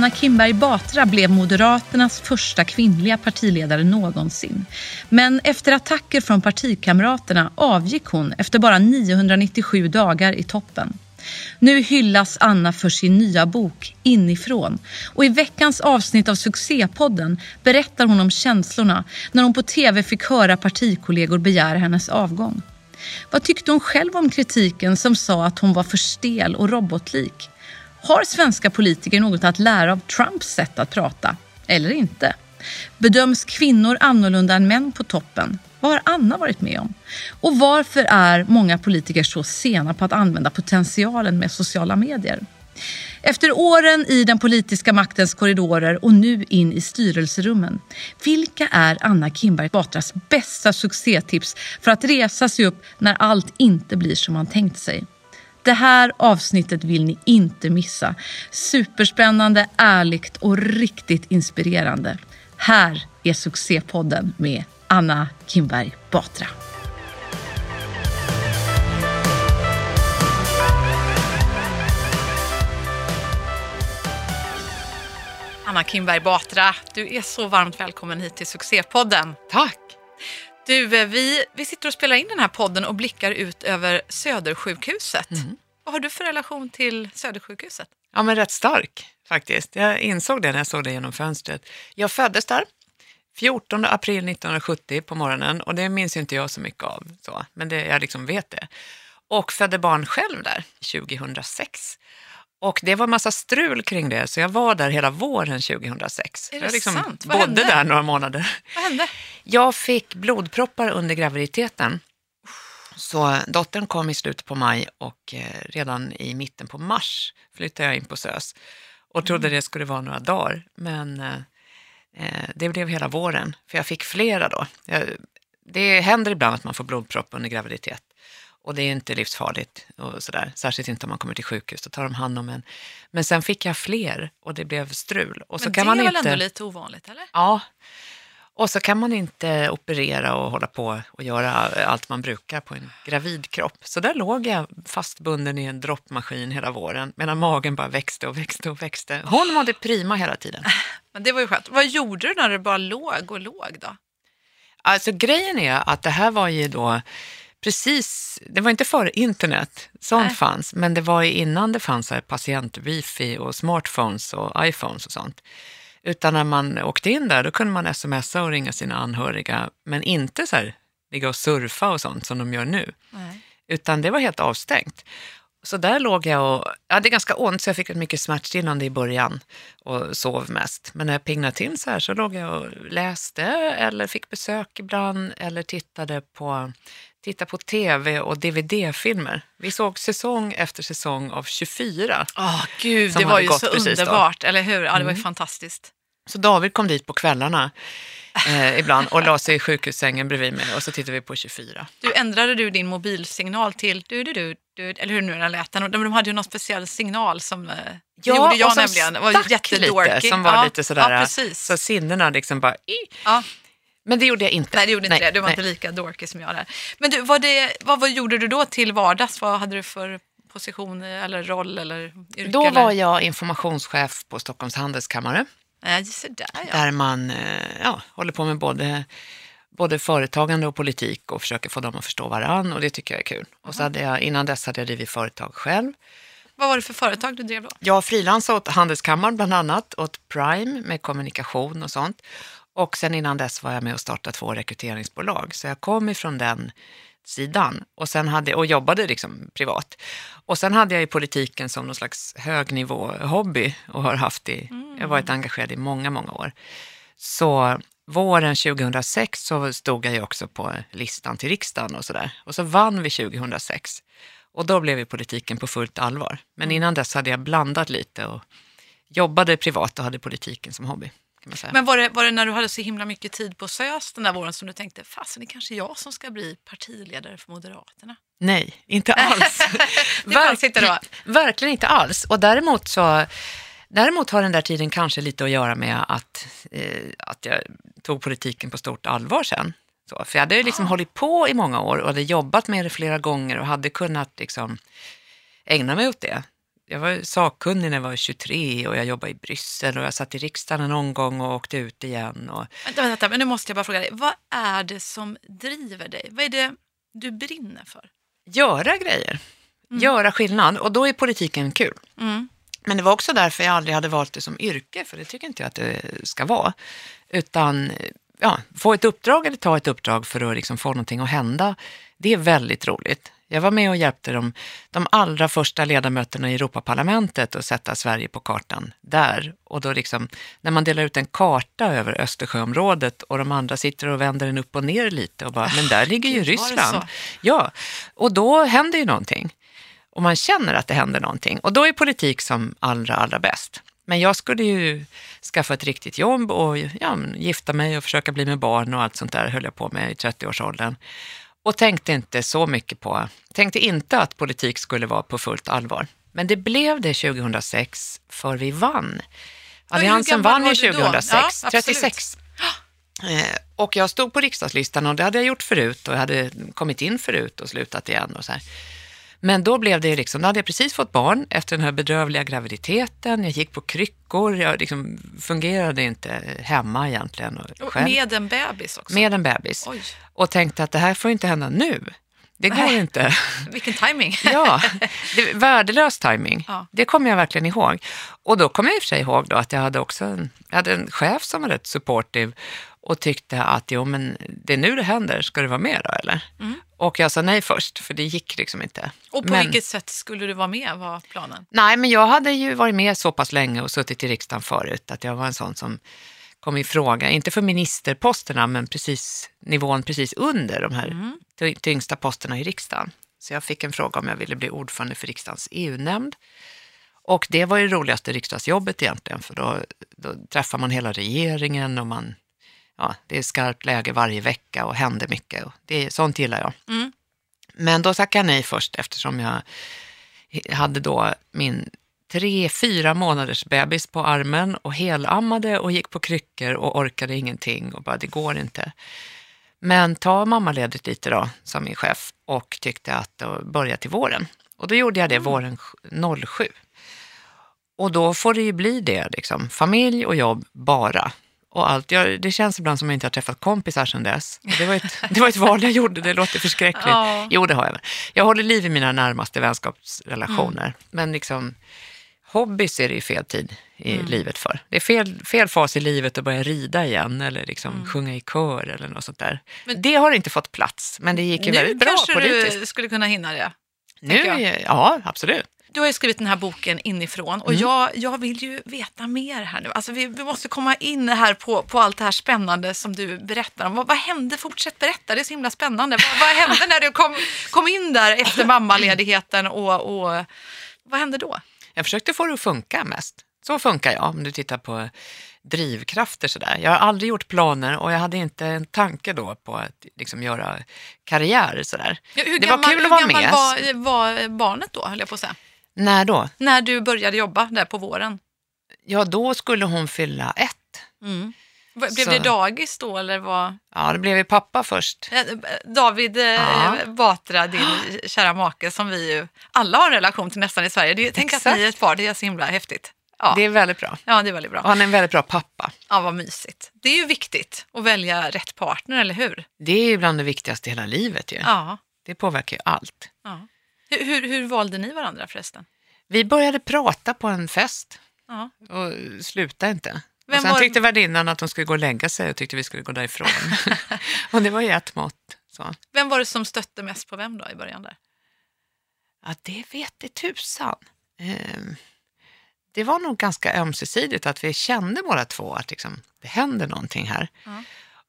Anna Kinberg Batra blev Moderaternas första kvinnliga partiledare någonsin. Men efter attacker från partikamraterna avgick hon efter bara 997 dagar i toppen. Nu hyllas Anna för sin nya bok Inifrån och i veckans avsnitt av succépodden berättar hon om känslorna när hon på tv fick höra partikollegor begära hennes avgång. Vad tyckte hon själv om kritiken som sa att hon var för stel och robotlik? Har svenska politiker något att lära av Trumps sätt att prata? Eller inte? Bedöms kvinnor annorlunda än män på toppen? Vad har Anna varit med om? Och varför är många politiker så sena på att använda potentialen med sociala medier? Efter åren i den politiska maktens korridorer och nu in i styrelserummen. Vilka är Anna Kinberg Batras bästa succétips för att resa sig upp när allt inte blir som man tänkt sig? Det här avsnittet vill ni inte missa. Superspännande, ärligt och riktigt inspirerande. Här är succépodden med Anna Kinberg Batra. Anna Kinberg Batra, du är så varmt välkommen hit till succépodden. Tack! Du, eh, vi, vi sitter och spelar in den här podden och blickar ut över Södersjukhuset. Mm. Vad har du för relation till Södersjukhuset? Ja, men rätt stark faktiskt. Jag insåg det när jag såg det genom fönstret. Jag föddes där 14 april 1970 på morgonen och det minns inte jag så mycket av, så, men det, jag liksom vet det. Och födde barn själv där 2006. Och det var massa strul kring det, så jag var där hela våren 2006. Är det jag liksom sant? Vad bodde hände? där några månader. Vad hände? Jag fick blodproppar under graviditeten. Så dottern kom i slutet på maj och eh, redan i mitten på mars flyttade jag in på SÖS och trodde Mm. det skulle vara några dagar. Men eh, eh, det blev hela våren, för jag fick flera då. Det händer ibland att man får blodpropp under graviditet och det är inte livsfarligt och sådär. Särskilt inte om man kommer till sjukhus, då tar de hand om en. Men sen fick jag fler och det blev strul. Och så Men kan det man är väl inte... ändå lite ovanligt, eller? Ja, och så kan man inte operera och hålla på och göra allt man brukar på en gravid kropp. Så där låg jag fastbunden i en droppmaskin hela våren medan magen bara växte och växte och växte. Hon mådde prima hela tiden. Men det var ju skönt. Vad gjorde du när du bara låg och låg då? Alltså grejen är att det här var ju då precis, det var inte före internet, sånt Nej. fanns, men det var ju innan det fanns patient-wifi och smartphones och iPhones och sånt. Utan när man åkte in där, då kunde man smsa och ringa sina anhöriga, men inte så här ligga och surfa och sånt som de gör nu, Nej. utan det var helt avstängt. Så där låg jag och jag hade ganska ont så jag fick ett mycket smärtstillande i början och sov mest. Men när jag pignade till så här så låg jag och läste eller fick besök ibland eller tittade på, tittade på tv och dvd-filmer. Vi såg säsong efter säsong av 24. Åh gud, det var ju så precis då. underbart, eller hur? Ja, det var ju Mm. fantastiskt. Så David kom dit på kvällarna eh, ibland och la sig i sjukhussängen bredvid mig och så tittade vi på 24. Du ändrade du din mobilsignal till du, du, du, du eller hur nu den lät. Den- De hade ju någon speciell signal som eh, Ja, gjorde jag och som nämligen. Det var stack jättedorky. lite, som var ja, lite sådär, Ja, precis. så sinnena liksom bara... I. Ja. Men det gjorde jag inte. Nej, det gjorde inte Nej, det. Du var nej. inte lika dorky som jag där. Men du, vad, det, vad, vad gjorde du då till vardags? Vad hade du för position eller roll eller yrke? Då eller? var jag informationschef på Stockholms handelskammare så där ja. där man eh, ja, håller på med både, både företagande och politik och försöker få dem att förstå varann och det tycker jag är kul. Och så hade jag, innan dess hade jag drivit företag själv. Vad var det för företag du drev då? Jag frilansade åt Handelskammaren bland annat, åt Prime med kommunikation och sånt. Och sen innan dess var jag med och startade två rekryteringsbolag. Så jag kom ifrån den sidan och, sen hade, och jobbade liksom privat. Och sen hade jag i politiken som någon slags högnivå-hobby och har haft i, jag har varit engagerad i många, många år. Så våren 2006 så stod jag ju också på listan till riksdagen och sådär. Och så vann vi 2006. Och då blev ju politiken på fullt allvar. Men innan dess hade jag blandat lite och jobbade privat och hade politiken som hobby. Men var det, var det när du hade så himla mycket tid på SÖS den där våren som du tänkte, fasen det är kanske jag som ska bli partiledare för Moderaterna? Nej, inte alls. Fanns inte då? Verkligen inte alls. Och däremot så Däremot har den där tiden kanske lite att göra med att, eh, att jag tog politiken på stort allvar sen. Så, för jag hade liksom hållit på i många år och hade jobbat med det flera gånger och hade kunnat liksom ägna mig åt det jag var sakkunnig när jag var 23 och jag jobbade i Bryssel och jag satt i riksdagen någon gång och åkte ut igen. Och... Vänta, vänta, men nu måste jag bara fråga dig. Vad är det som driver dig? Vad är det du brinner för? Göra grejer, mm. göra skillnad och då är politiken kul. Mm. Men det var också därför jag aldrig hade valt det som yrke, för det tycker inte jag att det ska vara. Utan ja, få ett uppdrag eller ta ett uppdrag för att liksom få någonting att hända, det är väldigt roligt. Jag var med och hjälpte de, de allra första ledamöterna i Europaparlamentet att sätta Sverige på kartan där. Och då liksom, när man delar ut en karta över Östersjöområdet och de andra sitter och vänder den upp och ner lite och bara, men där ligger ju Ryssland. Ja, och då händer ju någonting. Och man känner att det händer någonting. Och då är politik som allra, allra bäst. Men jag skulle ju skaffa ett riktigt jobb och ja, gifta mig och försöka bli med barn och allt sånt där höll jag på med i 30-årsåldern. Och tänkte inte så mycket på, tänkte inte att politik skulle vara på fullt allvar. Men det blev det 2006 för vi vann. Alliansen vann ju 2006, ja, 36. Eh, och jag stod på riksdagslistan och det hade jag gjort förut och jag hade kommit in förut och slutat igen. Och så här. Men då blev det liksom, då hade jag precis fått barn efter den här bedrövliga graviditeten. Jag gick på kryckor, jag liksom fungerade inte hemma egentligen. Själv. Med en bebis också? Med en bebis. Oj. Och tänkte att det här får inte hända nu. Det går Nej. inte. Vilken timing. ja, det, värdelös timing. Ja. Det kommer jag verkligen ihåg. Och då kommer jag i och för sig ihåg då att jag hade också en, jag hade en chef som var rätt supportive och tyckte att jo, men det är nu det händer, ska du vara med då eller? Mm. Och jag sa nej först, för det gick liksom inte. Och på men, vilket sätt skulle du vara med, var planen? Nej, men jag hade ju varit med så pass länge och suttit i riksdagen förut, att jag var en sån som kom i fråga, inte för ministerposterna, men precis nivån precis under de här mm. tyngsta posterna i riksdagen. Så jag fick en fråga om jag ville bli ordförande för riksdagens EU-nämnd. Och det var ju det roligaste riksdagsjobbet egentligen, för då, då träffar man hela regeringen och man ja, det är skarpt läge varje vecka och händer mycket. Och det, sånt gillar jag. Mm. Men då tackade jag nej först eftersom jag hade då min tre, fyra månaders bebis på armen och helammade och gick på kryckor och orkade ingenting och bara det går inte. Men ta mammaledigt lite då, sa min chef och tyckte att börja till våren. Och då gjorde jag det mm. våren 07. Och då får det ju bli det, liksom. familj och jobb bara och allt. Jag, det känns ibland som att jag inte har träffat kompisar sedan dess. Det var ett, det var ett val jag gjorde, det låter förskräckligt. Ja. Jo, det har jag. Jag håller liv i mina närmaste vänskapsrelationer. Mm. Men liksom, hobbys är det ju fel tid i mm. livet för. Det är fel, fel fas i livet att börja rida igen eller liksom mm. sjunga i kör eller något sånt där. Men, det har inte fått plats, men det gick ju väldigt bra politiskt. Nu kanske du skulle kunna hinna det. Nu, ja, absolut du har ju skrivit den här boken inifrån och mm. jag, jag vill ju veta mer här nu. Alltså vi, vi måste komma in här på, på allt det här spännande som du berättar om. Vad, vad hände? Fortsätt berätta, det är så himla spännande. Vad, vad hände när du kom, kom in där efter mammaledigheten och, och vad hände då? Jag försökte få det att funka mest. Så funkar jag om du tittar på drivkrafter sådär. Jag har aldrig gjort planer och jag hade inte en tanke då på att liksom göra karriär sådär. Ja, det gammal, var kul att vara med. Hur gammal var, var barnet då, höll jag på att säga? När då? När du började jobba där på våren. Ja, då skulle hon fylla ett. Mm. Blev så. det dagis då eller vad? Ja, det blev ju pappa först. David eh, ja. Batra, din kära make som vi ju alla har en relation till nästan i Sverige. Det, tänk att ni är ett par, det är så himla häftigt. Ja. Det är väldigt bra. Ja, det är väldigt bra. Och han är en väldigt bra pappa. Ja, vad mysigt. Det är ju viktigt att välja rätt partner, eller hur? Det är ju bland det viktigaste i hela livet ju. Ja. Det påverkar ju allt. Ja. Hur, hur, hur valde ni varandra förresten? Vi började prata på en fest ja. och slutade inte. Vem och sen var... tyckte värdinnan att hon skulle gå och lägga sig och tyckte vi skulle gå därifrån. och det var ju ett mått. Så. Vem var det som stötte mest på vem då i början? där? Ja, det vet det tusan. Ehm, det var nog ganska ömsesidigt att vi kände båda två att liksom, det händer någonting här. Ja.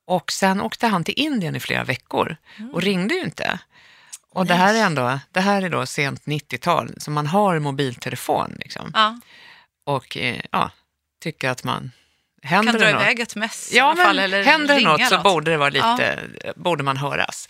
Och sen åkte han till Indien i flera veckor mm. och ringde ju inte. Och det här är ändå, det här är då sent 90-tal, så man har mobiltelefon liksom. Ja. Och eh, ja, tycker att man Händer kan dra något, iväg ett mess ja, i alla fall, eller Händer det något så borde, det vara lite, ja. borde man höras.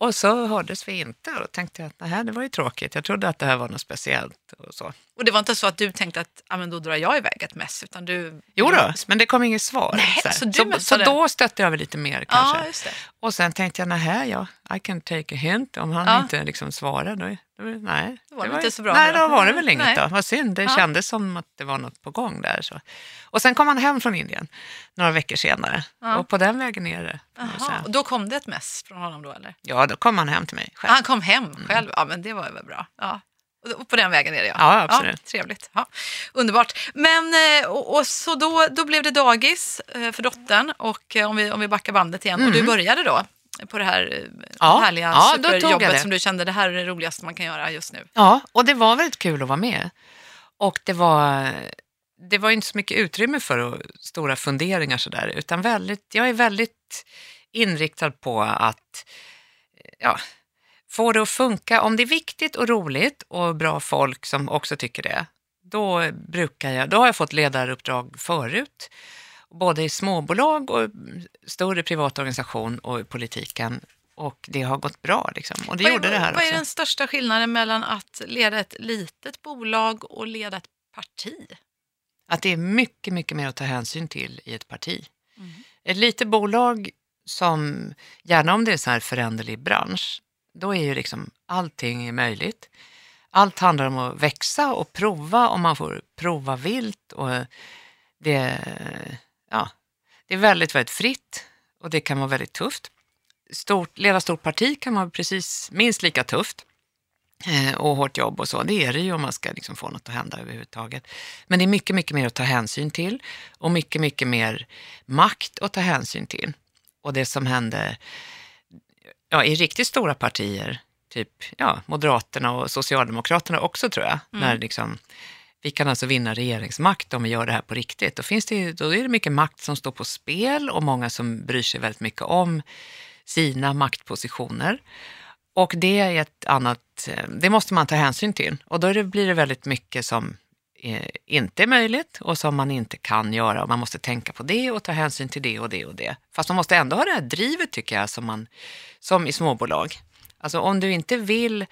Och så hördes vi inte och då tänkte jag att nej, det var ju tråkigt. Jag trodde att det här var något speciellt. Och, så. och det var inte så att du tänkte att ah, men då drar jag iväg ett mess? Utan du, jo då, men det kom inget svar. Nej, så, så, så, så då stötte jag väl lite mer kanske. Ja, och sen tänkte jag, nej, ja, I can take a hint. Om han ja. inte liksom svarar, då Det var, nej, Det var inte så bra Nej, då. var det väl inget Nej. då. Vad synd, det Ja. kändes som att det var något på gång där. Så. Och sen kom han hem från Indien några veckor senare. Ja. Och på den vägen är det. och då kom det ett mess från honom då eller? Ja, då kom han hem till mig själv. Han kom hem själv, ja men det var väl bra. Ja. Och på den vägen är det ja. Ja, absolut. trevligt. Ja. Underbart. Men eh, och, och så då, då blev det dagis eh, för dottern och eh, om vi, om vi backar bandet igen och du började då på det här eh. Ja, härliga ja, superjobbet som du kände det här är det roligaste man kan göra just nu. Ja, och det var väldigt kul att vara med. Och det var, det var inte så mycket utrymme för stora funderingar sådär, utan väldigt, jag är väldigt inriktad på att ja, få det att funka. Om det är viktigt och roligt och bra folk som också tycker det, då brukar jag, då har jag fått ledaruppdrag förut, både i småbolag och större privat organisation och i politiken. Och det har gått bra liksom. Och det vad, gjorde det här vad också. är den största skillnaden mellan att leda ett litet bolag och leda ett parti? Att det är mycket, mycket mer att ta hänsyn till i ett parti. Mm. Ett litet bolag som, gärna om det är så här föränderlig bransch, då är ju liksom allting möjligt. Allt handlar om att växa och prova och man får prova vilt och det, ja, det är väldigt, väldigt fritt och det kan vara väldigt tufft. Stort, leda stort parti kan vara precis minst lika tufft eh, och hårt jobb och så. Det är det ju om man ska liksom få något att hända överhuvudtaget. Men det är mycket, mycket mer att ta hänsyn till och mycket, mycket mer makt att ta hänsyn till. Och det som hände ja, i riktigt stora partier, typ ja, Moderaterna och Socialdemokraterna också tror jag, när liksom, vi kan alltså vinna regeringsmakt om vi gör det här på riktigt. Då, finns det, då är det mycket makt som står på spel och många som bryr sig väldigt mycket om sina maktpositioner. Och det är ett annat, eh, det måste man ta hänsyn till. Och då det, blir det väldigt mycket som eh, inte är möjligt och som man inte kan göra. Och man måste tänka på det och ta hänsyn till det och det och det. Fast man måste ändå ha det här drivet tycker jag, som, man, som i småbolag. Alltså om du inte vill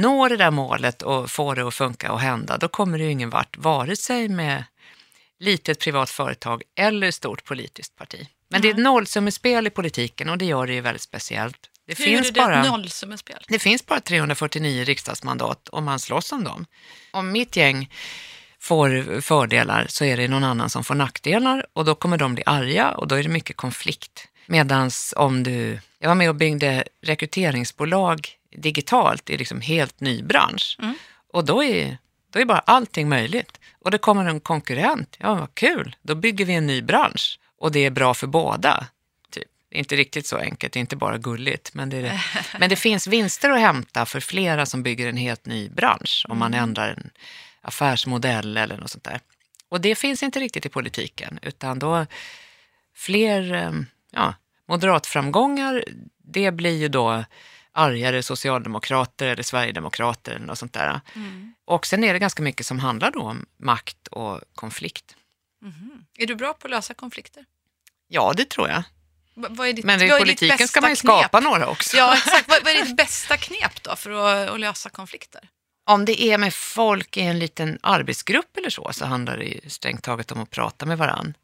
nå det där målet och få det att funka och hända, då kommer du ju ingen vart, vare sig med litet privat företag eller stort politiskt parti. Men det är ett nollsummespel i politiken och det gör det ju väldigt speciellt. Det Hur finns är det bara... ett nollsummespel? Det finns bara 349 riksdagsmandat om man slåss om dem. Om mitt gäng får fördelar så är det någon annan som får nackdelar och då kommer de bli arga och då är det mycket konflikt. Medan om du, jag var med och byggde rekryteringsbolag digitalt i liksom helt ny bransch och då är, då är bara allting möjligt. Och det kommer en konkurrent, ja vad kul, då bygger vi en ny bransch och det är bra för båda. Typ. Inte riktigt så enkelt, det är inte bara gulligt. Men det, det. men det finns vinster att hämta för flera som bygger en helt ny bransch om man ändrar en affärsmodell eller något sånt där. Och det finns inte riktigt i politiken, utan då fler eh, ja, moderatframgångar, det blir ju då argare socialdemokrater eller sverigedemokrater eller något sånt där. Och sen är det ganska mycket som handlar då om makt och konflikt. Är du bra på att lösa konflikter? Ja, det tror jag. V- vad är ditt, Men i politiken ska man ju knep? skapa några också. Ja, exakt. Vad, vad är ditt bästa knep då för att, att lösa konflikter? Om det är med folk i en liten arbetsgrupp eller så, så handlar det ju strängt taget om att prata med varann.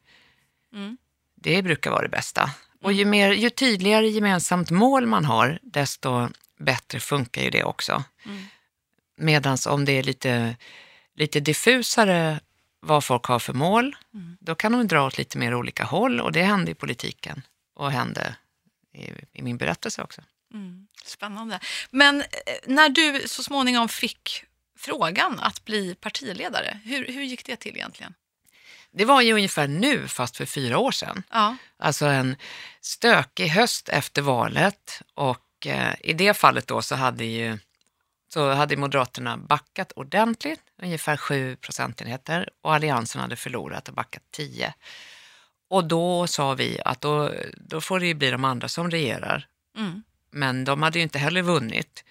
Mm. Det brukar vara det bästa. Och ju, mer, ju tydligare gemensamt mål man har, desto bättre funkar ju det också. Mm. Medan om det är lite, lite diffusare vad folk har för mål, Mm. då kan de dra åt lite mer olika håll och det hände i politiken och hände i, i min berättelse också. Mm. Spännande. Men eh, när du så småningom fick frågan att bli partiledare, hur, hur gick det till egentligen? Det var ju ungefär nu, fast för fyra år sedan. Ja. Alltså en stökig höst efter valet och eh, i det fallet då så hade ju så hade Moderaterna backat ordentligt, ungefär 7 procentenheter och Alliansen hade förlorat och backat 10. Och då sa vi att då, då får det ju bli de andra som regerar. Mm. Men de hade ju inte heller vunnit,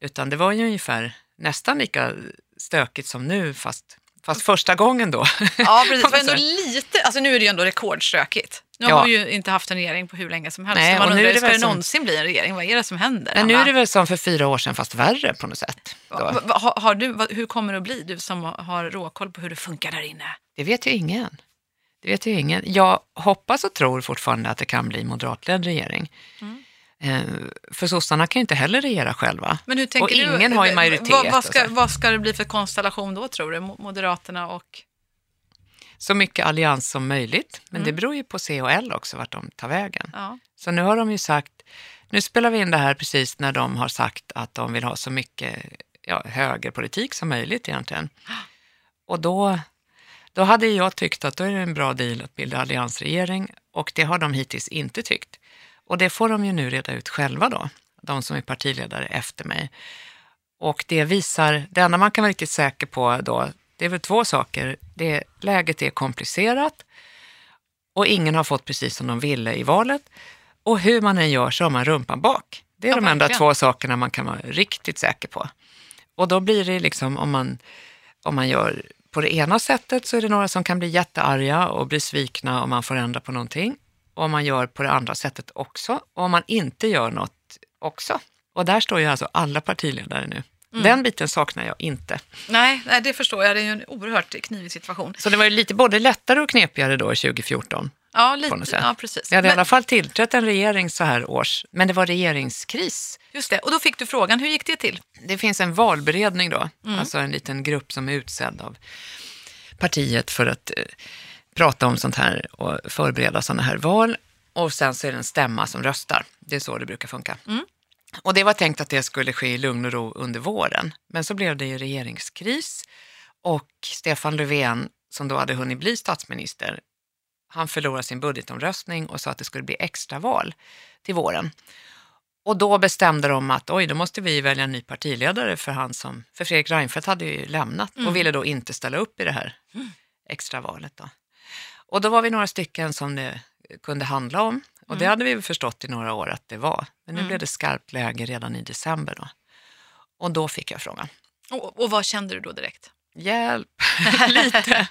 utan det var ju ungefär nästan lika stökigt som nu, fast, fast första gången då. Ja, precis. Det var ändå lite, alltså nu är det ju ändå rekordstökigt. Nu Ja. har vi ju inte haft en regering på hur länge som helst. Nej, man undrar, är det ska det som- någonsin bli en regering? Vad är det som händer? Men nu är det väl som för fyra år sedan, fast värre på något sätt. Har, har du, hur kommer det att bli, du som har råkoll på hur det funkar där inne? Det vet ju ingen. Det vet ju ingen. Jag hoppas och tror fortfarande att det kan bli moderatledd regering. Eh, för sossarna kan ju inte heller regera själva. Men hur tänker och du? ingen har ju majoritet. Vad, vad, ska, så. vad ska det bli för konstellation då tror du? Mo- Moderaterna och... så mycket allians som möjligt. Men Mm. det beror ju på C och L också vart de tar vägen. Ja. Så nu har de ju sagt, nu spelar vi in det här precis när de har sagt att de vill ha så mycket ja, högerpolitik som möjligt egentligen. Och då, då hade jag tyckt att då är det en bra deal att bilda alliansregering och det har de hittills inte tyckt. Och det får de ju nu reda ut själva då, de som är partiledare efter mig. Och det visar, det enda man kan vara riktigt säker på då, det är väl två saker. Det, läget är komplicerat och ingen har fått precis som de ville i valet. Och hur man än gör så har man rumpan bak. Det är Ja, de enda två sakerna man kan vara riktigt säker på. Och då blir det liksom, om man, om man gör på det ena sättet så är det några som kan bli jättearga och bli svikna om man får ändra på någonting. Om man gör på det andra sättet också. Och om man inte gör något också. Och där står ju alltså alla partiledare nu. Mm. Den biten saknar jag inte. Nej, nej, det förstår jag. Det är ju en oerhört knivig situation. Så det var ju lite både lättare och knepigare då 2014. Ja, lite. Ja, precis. Jag hade i Men, alla fall tillträtt en regering så här års, men det var regeringskris. just det, och då fick du frågan, hur gick det till? Det finns en valberedning då, Mm. alltså en liten grupp som är utsedd av partiet för att eh, prata om sånt här och förbereda sådana här val. Och sen så är det en stämma som röstar. Det är så det brukar funka. Mm. Och det var tänkt att det skulle ske i lugn och ro under våren. Men så blev det ju regeringskris och Stefan Löfven, som då hade hunnit bli statsminister, han förlorade sin budgetomröstning och sa att det skulle bli extraval till våren. Och då bestämde de att oj, då måste vi välja en ny partiledare för han som, för Fredrik Reinfeldt hade ju lämnat och ville då inte ställa upp i det här extravalet. Då. Och då var vi några stycken som det kunde handla om och det hade vi förstått i några år att det var. Men nu blev det skarpt läge redan i december då. Och då fick jag frågan. Och, och vad kände du då direkt? Hjälp, lite.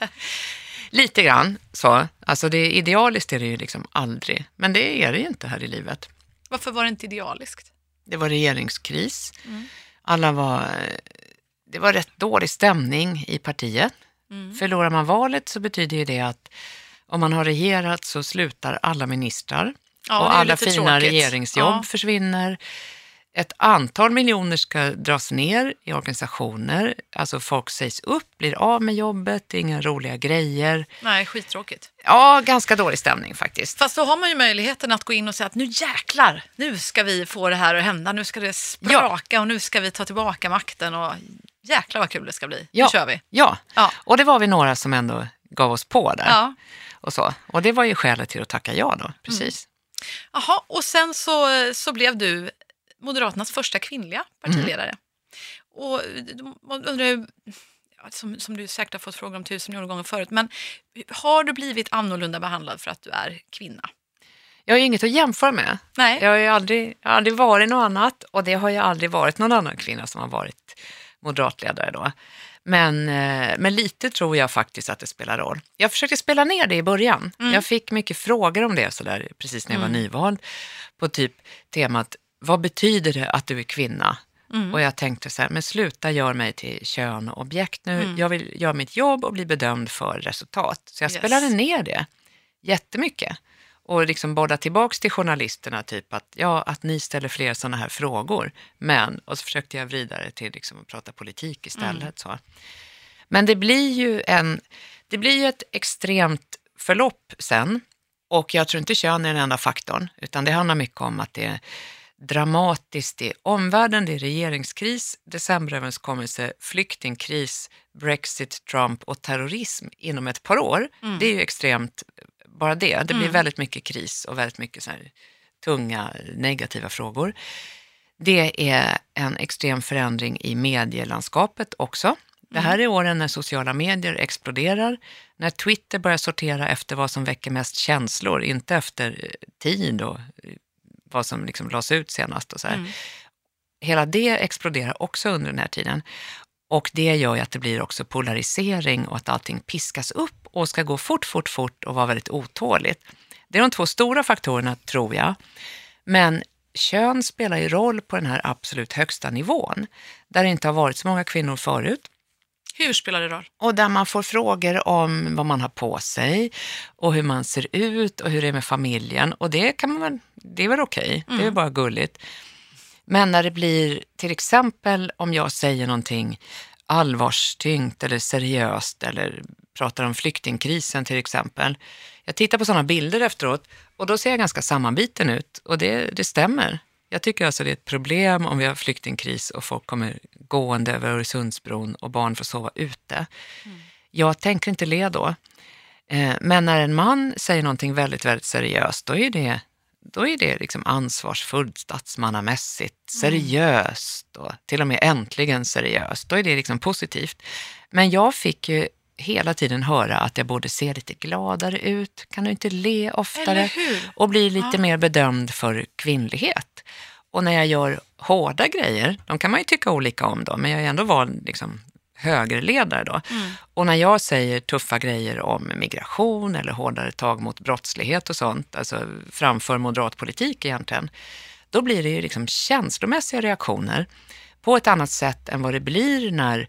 Lite grann så. Alltså det idealiskt är det ju liksom aldrig. Men det är det ju inte här i livet. Varför var det inte idealiskt? Det var regeringskris. Mm. Alla var... Det var rätt dålig stämning i partiet. Mm. Förlorar man valet så betyder ju det att om man har regerat så slutar alla ministrar. Ja, och alla fina tråkigt. regeringsjobb Ja. försvinner. Ett antal miljoner ska dras ner i organisationer. Alltså folk sägs upp, blir av med jobbet, det är inga roliga grejer. Nej, skittråkigt. Ja, ganska dålig stämning faktiskt. Fast då har man ju möjligheten att gå in och säga att nu jäklar, nu ska vi få det här att hända, nu ska det spraka och nu ska vi ta tillbaka makten och jäklar vad kul det ska bli. Ja. Nu kör vi. Ja, Ja. och det var vi några som ändå gav oss på där. Ja. Och, så. och det var ju skälet till att tacka ja då, precis. Jaha, och sen så, så blev du Moderaternas första kvinnliga partiledare. Och då undrar som, som du säkert har fått frågor om tusen miljoner gånger förut, men har du blivit annorlunda behandlad för att du är kvinna? Jag har ju inget att jämföra med. Nej. Jag har ju aldrig, jag har aldrig varit något annat och det har ju aldrig varit någon annan kvinna som har varit moderatledare då. Men, eh, men lite tror jag faktiskt att det spelar roll. Jag försökte spela ner det i början. Jag fick mycket frågor om det så där, precis när jag var nyvald. På typ temat, vad betyder det att du är kvinna? Och jag tänkte så här, men sluta gör mig till kön och objekt nu. Jag vill göra mitt jobb och bli bedömd för resultat. Så jag Yes. spelade ner det jättemycket. Och liksom bolla tillbaks till journalisterna, typ att, ja, att ni ställer fler sådana här frågor. Men, och så försökte jag vrida det till liksom att prata politik istället. Så. Men det blir ju en, det blir ju ett extremt förlopp sen. Och jag tror inte kön är den enda faktorn, utan det handlar mycket om att det är dramatiskt i omvärlden, det är regeringskris, decemberöverenskommelse, flyktingkris, Brexit, Trump och terrorism inom ett par år. Det är ju extremt, bara det. Det blir väldigt mycket kris och väldigt mycket så tunga negativa frågor. Det är en extrem förändring i medielandskapet också. Det här är åren när sociala medier exploderar, när Twitter börjar sortera efter vad som väcker mest känslor, inte efter eh, tid och eh, vad som liksom lades ut senast. Och så här. Hela det exploderar också under den här tiden. Och det gör ju att det blir också polarisering och att allting piskas upp och ska gå fort, fort, fort och vara väldigt otåligt. Det är de två stora faktorerna, tror jag. Men kön spelar ju roll på den här absolut högsta nivån, där det inte har varit så många kvinnor förut. Hur spelar det roll? Och där man får frågor om vad man har på sig och hur man ser ut och hur det är med familjen. Och det, kan man, det är väl okej, okay. mm. det är mm. bara gulligt. Men när det blir, till exempel om jag säger någonting allvarstyngt eller seriöst eller pratar om flyktingkrisen till exempel. Jag tittar på sådana bilder efteråt och då ser jag ganska sammanbiten ut och det, det stämmer. Jag tycker alltså det är ett problem om vi har flyktingkris och folk kommer gående över Öresundsbron och barn får sova ute. Mm. Jag tänker inte le då. Eh, men när en man säger någonting väldigt, väldigt seriöst, då är det, då är det liksom ansvarsfullt, statsmannamässigt, mm. seriöst och till och med äntligen seriöst. Då är det liksom positivt. Men jag fick ju hela tiden höra att jag borde se lite gladare ut, kan du inte le oftare och bli lite ja. mer bedömd för kvinnlighet. Och när jag gör hårda grejer, de kan man ju tycka olika om då, men jag är ändå vald liksom högerledare då. Mm. Och när jag säger tuffa grejer om migration eller hårdare tag mot brottslighet och sånt, alltså framför moderat politik egentligen, då blir det ju liksom känslomässiga reaktioner på ett annat sätt än vad det blir när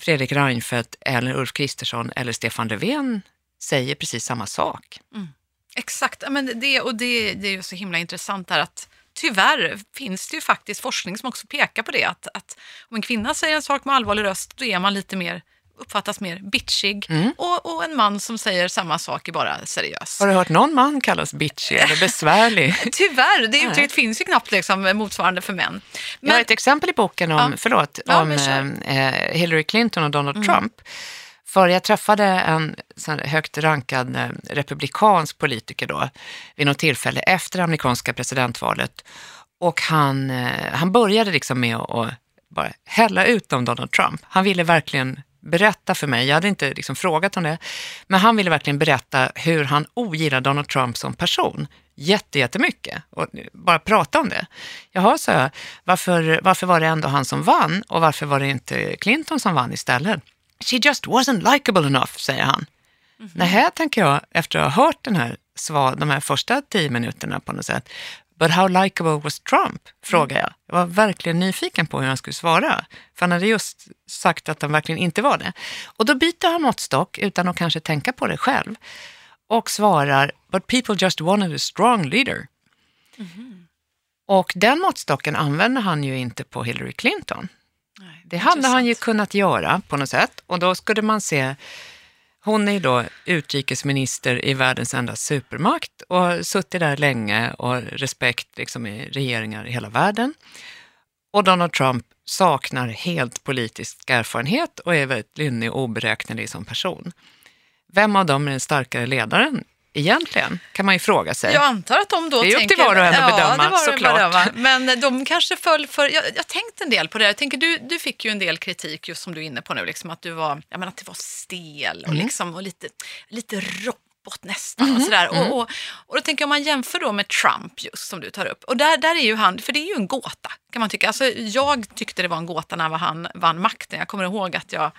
Fredrik Reinfeldt eller Ulf Kristersson eller Stefan Löfven säger precis samma sak. Mm. Exakt, men det, och det, det är ju så himla intressant här att tyvärr finns det ju faktiskt forskning som också pekar på det. Att, att om en kvinna säger en sak med allvarlig röst, då är man lite mer uppfattas mer bitchig mm. och, och, en man som säger samma sak är bara seriös. Har du hört någon man kallas bitchig eller besvärlig? Tyvärr, det uttrycket finns ju knappt liksom motsvarande för män. Men... Jag har ett exempel i boken om, ja. förlåt, ja, om eh, Hillary Clinton och Donald mm. Trump. För jag träffade en högt rankad eh, republikansk politiker då vid något tillfälle efter det amerikanska presidentvalet. Och han, eh, han började liksom med att bara hälla ut om Donald Trump. Han ville verkligen berätta för mig, jag hade inte liksom frågat om det, men han ville verkligen berätta hur han ogillar Donald Trump som person jättemycket och bara prata om det. Jaha, sa jag, varför, varför var det ändå han som vann och varför var det inte Clinton som vann istället? She just wasn't likable enough, säger han. Mm. Nähä, tänker jag, efter att ha hört den här svar, de här första tio minuterna på något sätt. But how likable was Trump? frågar jag. Jag var verkligen nyfiken på hur han skulle svara. För han hade just sagt att han verkligen inte var det. Och då byter han måttstock utan att kanske tänka på det själv. Och svarar, but people just wanted a strong leader. Mm -hmm. Och den måttstocken använder han ju inte på Hillary Clinton. Det hade han ju kunnat göra på något sätt. Och då skulle man se hon är då utrikesminister i världens enda supermakt och har suttit där länge och respekt liksom i regeringar i hela världen. Och Donald Trump saknar helt politisk erfarenhet och är väldigt lynnig och oberäknelig som person. Vem av dem är den starkare ledaren? Egentligen, kan man ju fråga sig. Jag antar att de då Det är tänker, upp till var och en att bedöma, ja, såklart. Bedöma. Men de kanske föll för, jag, jag tänkt en del på det. Jag tänker, du, du fick ju en del kritik, just som du är inne på nu, liksom, att du var, jag menar, att det var stel och, mm. liksom, och lite, lite robot nästan. Mm. Och, sådär. Mm. Och, och, och då tänker jag, om man jämför då med Trump, just som du tar upp, och där, där är ju han, för det är ju en gåta, kan man tycka. Alltså, jag tyckte det var en gåta när han vann makten. Jag kommer ihåg att jag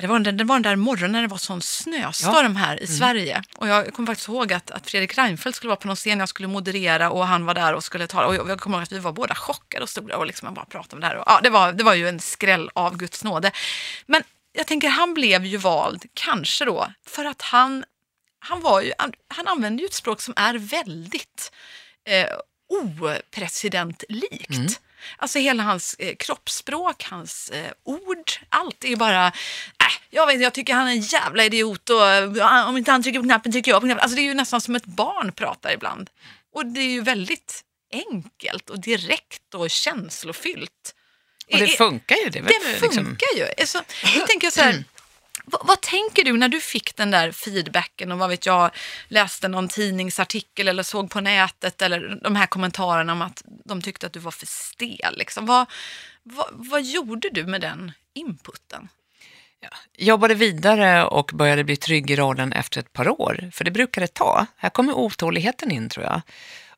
det var, den, det var den där morgonen när det var sån snöstorm här i mm. Sverige. Och jag kommer faktiskt ihåg att, att Fredrik Reinfeldt skulle vara på någon scen, jag skulle moderera och han var där och skulle tala. Och jag, jag kommer ihåg att vi var båda chockade och stod där och liksom bara pratade om det här. Och, ja, det, var, det var ju en skräll av Guds nåde. Men jag tänker, han blev ju vald, kanske då, för att han, han, var ju, han, han använde ju ett språk som är väldigt eh, opresidentlikt. Mm. Alltså hela hans eh, kroppsspråk, hans eh, ord, allt är ju bara, äh, jag vet jag tycker han är en jävla idiot och uh, om inte han trycker på knappen trycker jag på knappen. Alltså det är ju nästan som ett barn pratar ibland. Och det är ju väldigt enkelt och direkt och känslofyllt. Och det funkar ju. Det, det liksom... funkar ju. Alltså, då tänker jag så här, vad, vad, tänker du när du fick den där feedbacken och vad vet jag, läste någon tidningsartikel eller såg på nätet eller de här kommentarerna om att de tyckte att du var för stel. Liksom. Vad, vad, vad gjorde du med den inputen? Jag jobbade vidare och började bli trygg i rollen efter ett par år, för det brukar det ta. Här kommer otåligheten in tror jag.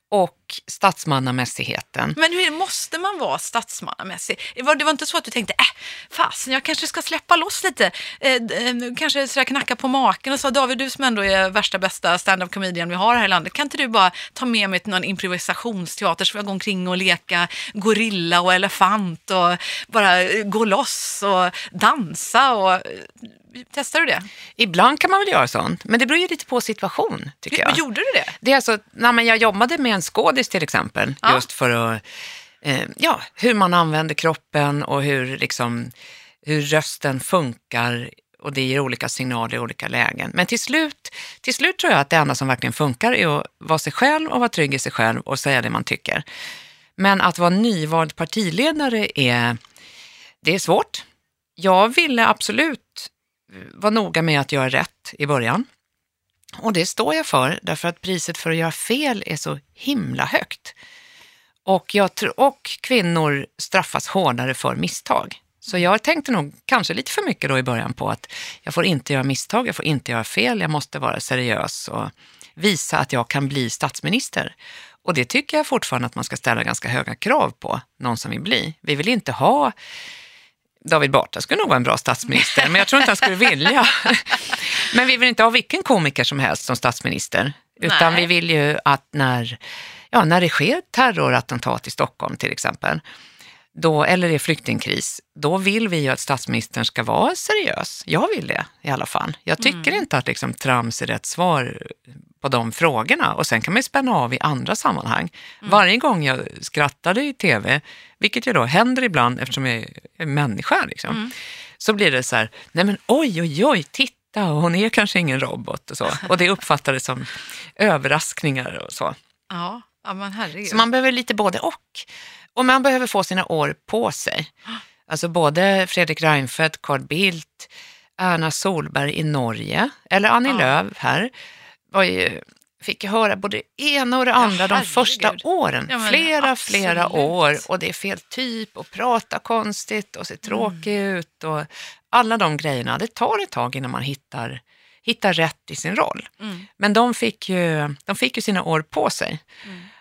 Och statsmannamässigheten. Men hur måste man vara statsmannamässig? Det var, det var inte så att du tänkte, äh, fasen, jag kanske ska släppa loss lite. Eh, eh, kanske sådär knacka på maken och sa, David, du som ändå är värsta bästa stand-up comedian vi har här i landet, kan inte du bara ta med mig till någon improvisationsteater så får jag gå omkring och leka gorilla och elefant och bara eh, gå loss och dansa och eh, Testar du det? Ibland kan man väl göra sånt, men det beror ju lite på situation, tycker jag. Gjorde du det? det är alltså, nej, men jag jobbade med en skådis till exempel, Ja. just för att, eh, ja, hur man använder kroppen och hur, liksom, hur rösten funkar och det ger olika signaler i olika lägen. Men till slut, till slut tror jag att det enda som verkligen funkar är att vara sig själv och vara trygg i sig själv och säga det man tycker. Men att vara nyvald partiledare är, det är svårt. Jag ville absolut vara noga med att göra rätt i början. Och det står jag för, därför att priset för att göra fel är så himla högt. Och, jag tror, och kvinnor straffas hårdare för misstag. Så jag tänkte nog kanske lite för mycket då i början på att jag får inte göra misstag, jag får inte göra fel, jag måste vara seriös och visa att jag kan bli statsminister. Och det tycker jag fortfarande att man ska ställa ganska höga krav på någon som vill bli. Vi vill inte ha David Batra skulle nog vara en bra statsminister, men jag tror inte han skulle vilja. Men vi vill inte ha vilken komiker som helst som statsminister, utan Nej. vi vill ju att när, ja, när det sker terrorattentat i Stockholm till exempel, då, eller det är flyktingkris, då vill vi ju att statsministern ska vara seriös. Jag vill det i alla fall. Jag tycker inte att liksom, trams är rätt svar på de frågorna. Och sen kan man ju spänna av i andra sammanhang. Varje gång jag skrattade i tv, vilket ju då händer ibland eftersom jag är människa, liksom, så blir det så här, nej men oj, oj, oj, titta, hon är kanske ingen robot och så. Och det uppfattades som överraskningar och så. Ja, ja men herregud. Så man behöver lite både och. Och man behöver få sina år på sig. Alltså både Fredrik Reinfeldt, Carl Bildt, Erna Solberg i Norge, eller Annie Ja. Lööf här, var ju, fick höra både det ena och det andra de herregud. första åren. Ja, men flera, absolut. flera år. Och det är fel typ och prata konstigt och ser tråkig Mm. ut. Och alla de grejerna, det tar ett tag innan man hittar, hittar rätt i sin roll. Mm. Men de fick, ju, de fick ju sina år på sig.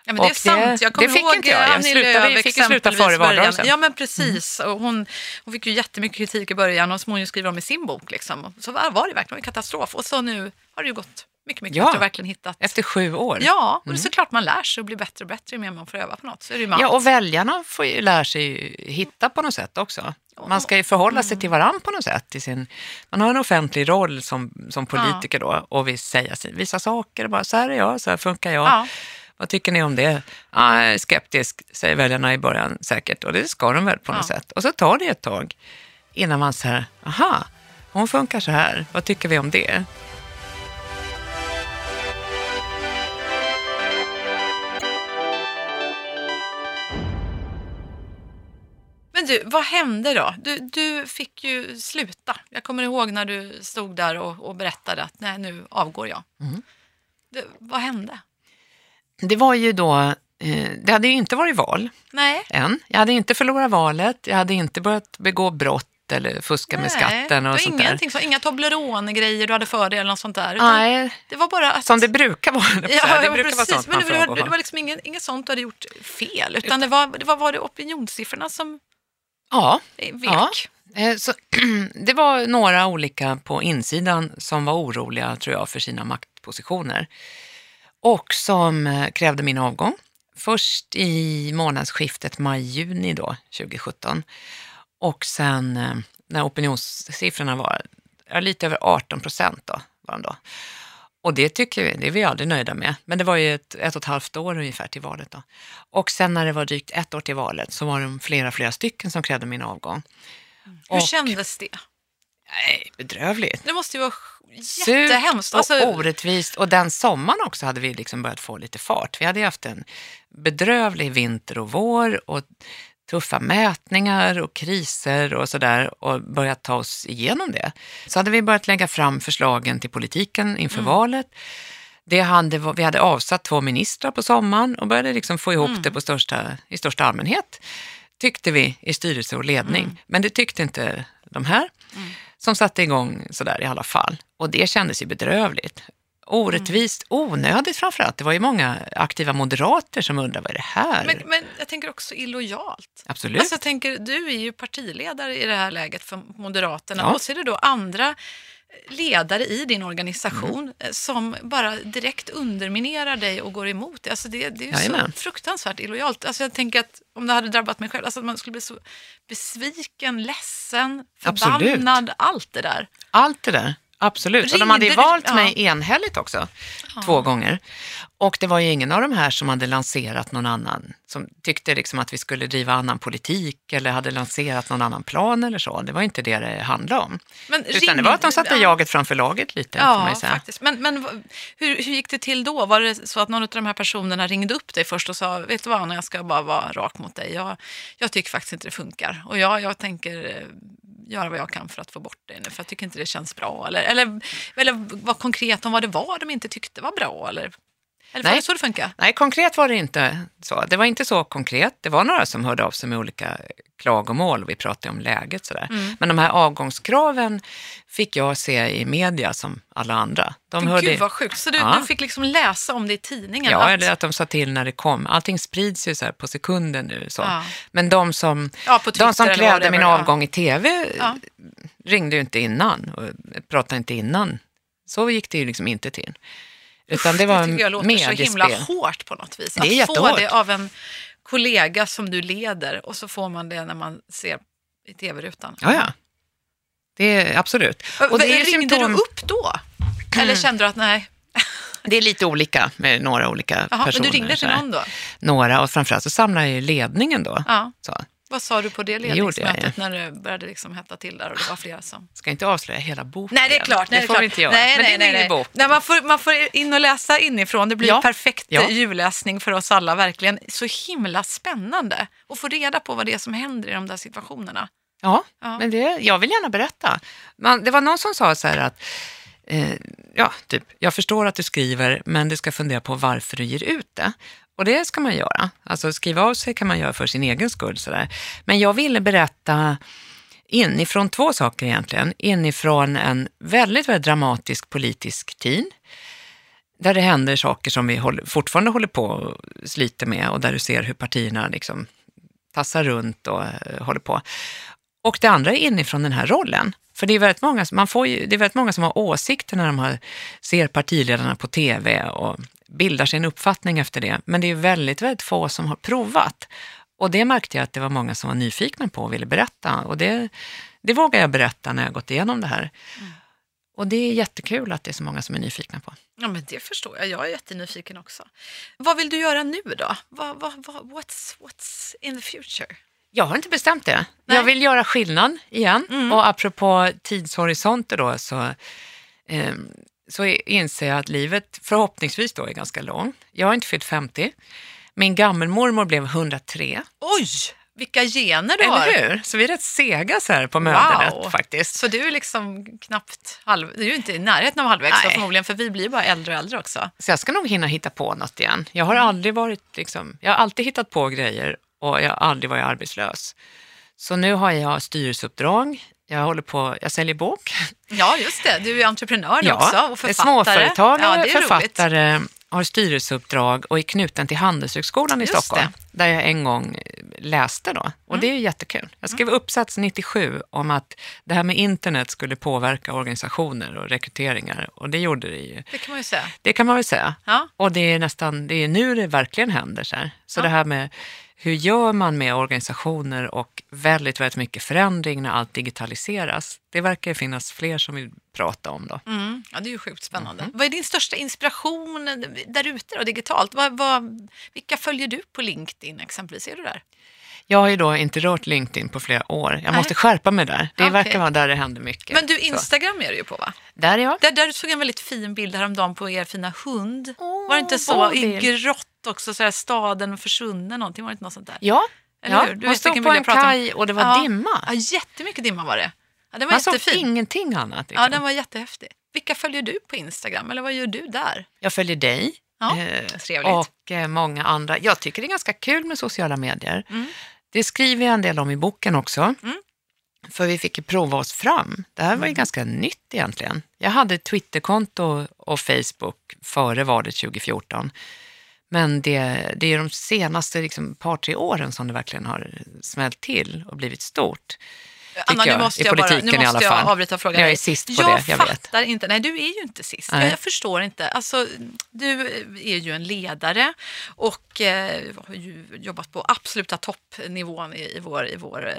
Ja, men det är Och sant. Jag kommer det fick ihåg inte jag. Jag Annie slutade- Lööf vi fick ju sluta före valrörelsen. Ja, men precis. Och hon, hon fick ju jättemycket kritik i början och som hon ju skriver om i sin bok. Liksom. Så var var det verkligen en katastrof. Och så nu har det ju gått mycket, mycket Ja. bättre och verkligen hittat. Efter sju år. Ja, och det är såklart man lär sig och blir bättre och bättre ju mer man får öva på något. Så är det ju Ja, allt. och väljarna får ju lära sig hitta på något sätt också. Man ska ju förhålla sig till varann på något sätt. I sin, man har en offentlig roll som, som politiker då och vill säga vissa saker. Bara, så här är jag, så här funkar jag. Ja. Vad tycker ni om det? Ah, skeptisk, säger väljarna i början säkert. Och det ska de väl på något Ja. sätt. Och så tar det ett tag innan man säger, aha, hon funkar så här. Vad tycker vi om det? Men du, vad hände då? Du, du fick ju sluta. Jag kommer ihåg när du stod där och, och berättade att nej, nu avgår jag. Mm. Det, vad hände? Det var ju då, eh, det hade ju inte varit val Nej, än. Jag hade inte förlorat valet, jag hade inte börjat begå brott eller fuska med nej. skatten det och sånt där. så, inga Toblerone-grejer du hade för dig eller något sånt där. Nej, Det var bara att... som det brukar vara. Ja, det ja, brukar vara precis. sånt Men man det, var, det var liksom inget, inget sånt du hade gjort fel, utan det var, det var, var det opinionssiffrorna som Ja, vek. Ja. Eh, Så, det var några olika på insidan som var oroliga, tror jag, för sina maktpositioner. Och som eh, krävde min avgång. Först i månadsskiftet maj-juni då, 2017. Och sen eh, när opinionssiffrorna var lite över 18 procent då, var de då. Och det tycker vi, det är vi aldrig nöjda med. Men det var ju ett, ett och ett halvt år ungefär till valet då. Och sen när det var drygt ett år till valet så var det flera, flera stycken som krävde min avgång. Hur Och- kändes det? Nej, bedrövligt. Det måste ju vara Surt jättehemskt. och Alltså, orättvist. Och den sommaren också hade vi liksom börjat få lite fart. Vi hade ju haft en bedrövlig vinter och vår och tuffa mätningar och kriser och sådär och börjat ta oss igenom det. Så hade vi börjat lägga fram förslagen till politiken inför valet. Det hade, vi hade avsatt två ministrar på sommaren och började liksom få ihop det på största, i största allmänhet, tyckte vi i styrelse och ledning. Men det tyckte inte de här som satte igång sådär i alla fall. Och det kändes ju bedrövligt. Orättvist, onödigt framförallt. Det var ju många aktiva moderater som undrade vad är det här? Men, men jag tänker också illojalt. Absolut. Alltså jag tänker, du är ju partiledare i det här läget för Moderaterna Ja. och så är det då andra ledare i din organisation Mm. eh, som bara direkt underminerar dig och går emot dig. Alltså det, det är ju Jajamän. så fruktansvärt illojalt. Alltså jag tänker att om det hade drabbat mig själv, alltså att man skulle bli så besviken, ledsen, Absolut. förbannad, allt det där. Allt det där. Absolut. Och de hade ju valt ja. mig enhälligt också, två gånger. Och det var ju ingen av de här som hade lanserat någon annan, som tyckte liksom att vi skulle driva annan politik eller hade lanserat någon annan plan eller så. Det var inte det det handlade om. Men Utan ring- det var att de satte ja. jaget framför laget lite, Ja, faktiskt. Men, men hur, hur gick det till då? Var det så att någon av de här personerna ringde upp dig först och sa, vet du vad, Anna, jag ska bara vara rak mot dig. Jag, jag tycker faktiskt inte det funkar. Och jag, jag tänker eh, göra vad jag kan för att få bort det nu, för jag tycker inte det känns bra. Eller, eller, eller vara konkret om vad det var de inte tyckte var bra. Eller, eller var Nej. det så det funkar? Nej, konkret var det inte så. Det var inte så konkret. Det var några som hörde av sig med olika klagomål och vi pratade om läget sådär. Mm. Men de här avgångskraven fick jag se i media som alla andra. De hörde... Gud vad sjukt. Så du, Ja. du fick liksom läsa om det i tidningen? Ja, att- eller att de sa till när det kom. Allting sprids ju så på sekunden nu. Så. Ja. Men de som, Ja, de som krävde min avgång i tv ringde ju inte innan och pratade inte innan. Så gick det ju liksom inte till. Utan det var det tycker jag låter så himla mediespel. hårt på något vis. Det är att få det av en kollega som du leder och så får man det när man ser i tv-rutan. Ja, ja. Det är absolut. Och det är Ringde symptom- du upp då? Eller kände du att nej? Det är lite olika med några olika men personer. du ringde till någon då? Några och framförallt så samlade jag ju ledningen då. Ja. Så. Vad sa du på det ledningsmötet när det började liksom hetta till där och det var flera som... Ska inte avslöja hela boken. Nej, det är klart. Nej, det är får klart. vi inte göra. Nej, Men nej, det är nej, min nej. bok. nej man, får, man får in och läsa inifrån. Det blir Ja. perfekt Ja. julläsning för oss alla, verkligen. Så himla spännande att få reda på vad det är som händer i de där situationerna. Ja, Ja. men det, jag vill gärna berätta. Man, det var någon som sa så här att, eh, ja, typ, jag förstår att du skriver, men du ska fundera på varför du ger ut det. Och det ska man göra. Alltså skriva av sig kan man göra för sin egen skull. Sådär. Men jag ville berätta inifrån två saker egentligen. Inifrån en väldigt, väldigt dramatisk politisk tid där det händer saker som vi håller, fortfarande håller på och sliter med och där du ser hur partierna liksom tassar runt och eh, håller på. Och det andra är inifrån den här rollen. För det är väldigt många, som- man får ju, det är väldigt många som har åsikter när de har, ser partiledarna på tv och bildar sin uppfattning efter det. Men det är väldigt, väldigt få som har provat. Och det märkte jag att det var många som var nyfikna på och ville berätta. Och det, det vågar jag berätta när jag gått igenom det här. Och det är jättekul att det är så många som är nyfikna på. Ja, men det förstår jag. Jag är jättenyfiken också. Vad vill du göra nu då? Vad, vad, vad, what's, what's in the future? Jag har inte bestämt det. Nej. Mm. Jag vill göra skillnad igen. Och apropå tidshorisonter då så, eh, så inser jag att livet förhoppningsvis då är ganska långt. Jag har inte fyllt 50. Min gammelmormor blev 103. Oj, vilka gener du har! Eller hur? Så vi är rätt sega så här på mödernet Wow. faktiskt. Så du är liksom knappt halv... Du är ju inte i närheten av halvvägs Nej. förmodligen, för vi blir bara äldre och äldre också. Så jag ska nog hinna hitta på något igen. Jag har Mm. aldrig varit liksom, jag har alltid hittat på grejer och jag har aldrig varit arbetslös. Så nu har jag styrelseuppdrag. Jag håller på, jag säljer bok. Ja, just det. Du är entreprenör nu också och författare. Småföretagare, ja, det roligt. författare, har styrelseuppdrag och är knuten till Handelshögskolan i Just Stockholm, där jag en gång läste då. Och Mm. det är ju jättekul. Jag skrev uppsats 97 om att det här med internet skulle påverka organisationer och rekryteringar och det gjorde det ju. Det kan man ju säga. Det kan man väl säga. Ja. Och det är nästan, det är nu det verkligen händer. Så, här. så det här med hur gör man med organisationer och väldigt, väldigt mycket förändring när allt digitaliseras. Det verkar finnas fler som vill prata om då. Mm. ja, det är ju sjukt spännande. Mhm. Vad är din största inspiration där ute digitalt? Vad, vad, vilka följer du på LinkedIn exempelvis? Är du där? Jag har ju då inte rört LinkedIn på flera år. Jag Nej. måste skärpa mig där. Det Okej. verkar vara där det händer mycket. Men du, Så. Instagram är du ju på va? Där är jag. Där, där såg jag en väldigt fin bild häromdagen på er fina hund. Åh, var det inte så? I grått också, så här, staden försvunnen någonting. Var det inte något sånt där? Ja, Eller ja. hur? Du man stod på en kaj och det var Ja. dimma. Ja, jättemycket dimma var det. Ja, den var Man såg jättefin. ingenting annat. Liksom. Ja, den var jättehäftig. Vilka följer du på Instagram? Eller vad gör du där? Jag följer dig Ja, eh, och eh, många andra. Jag tycker det är ganska kul med sociala medier. Mm. Det skriver jag en del om i boken också. Mm. För vi fick ju prova oss fram. Det här var ju ganska nytt egentligen. Jag hade Twitterkonto och Facebook före valet 2014. Men det, det är de senaste liksom, par, tre åren som det verkligen har smällt till och blivit stort. Anna, nu måste jag, bara, nu måste jag avbryta frågan. Jag är sist på jag det, jag fattar vet. inte. Nej, du är ju inte sist. Jag, jag, förstår inte. Alltså, du är ju en ledare och eh, har ju jobbat på absoluta toppnivån i, i, vår, i, vår, eh,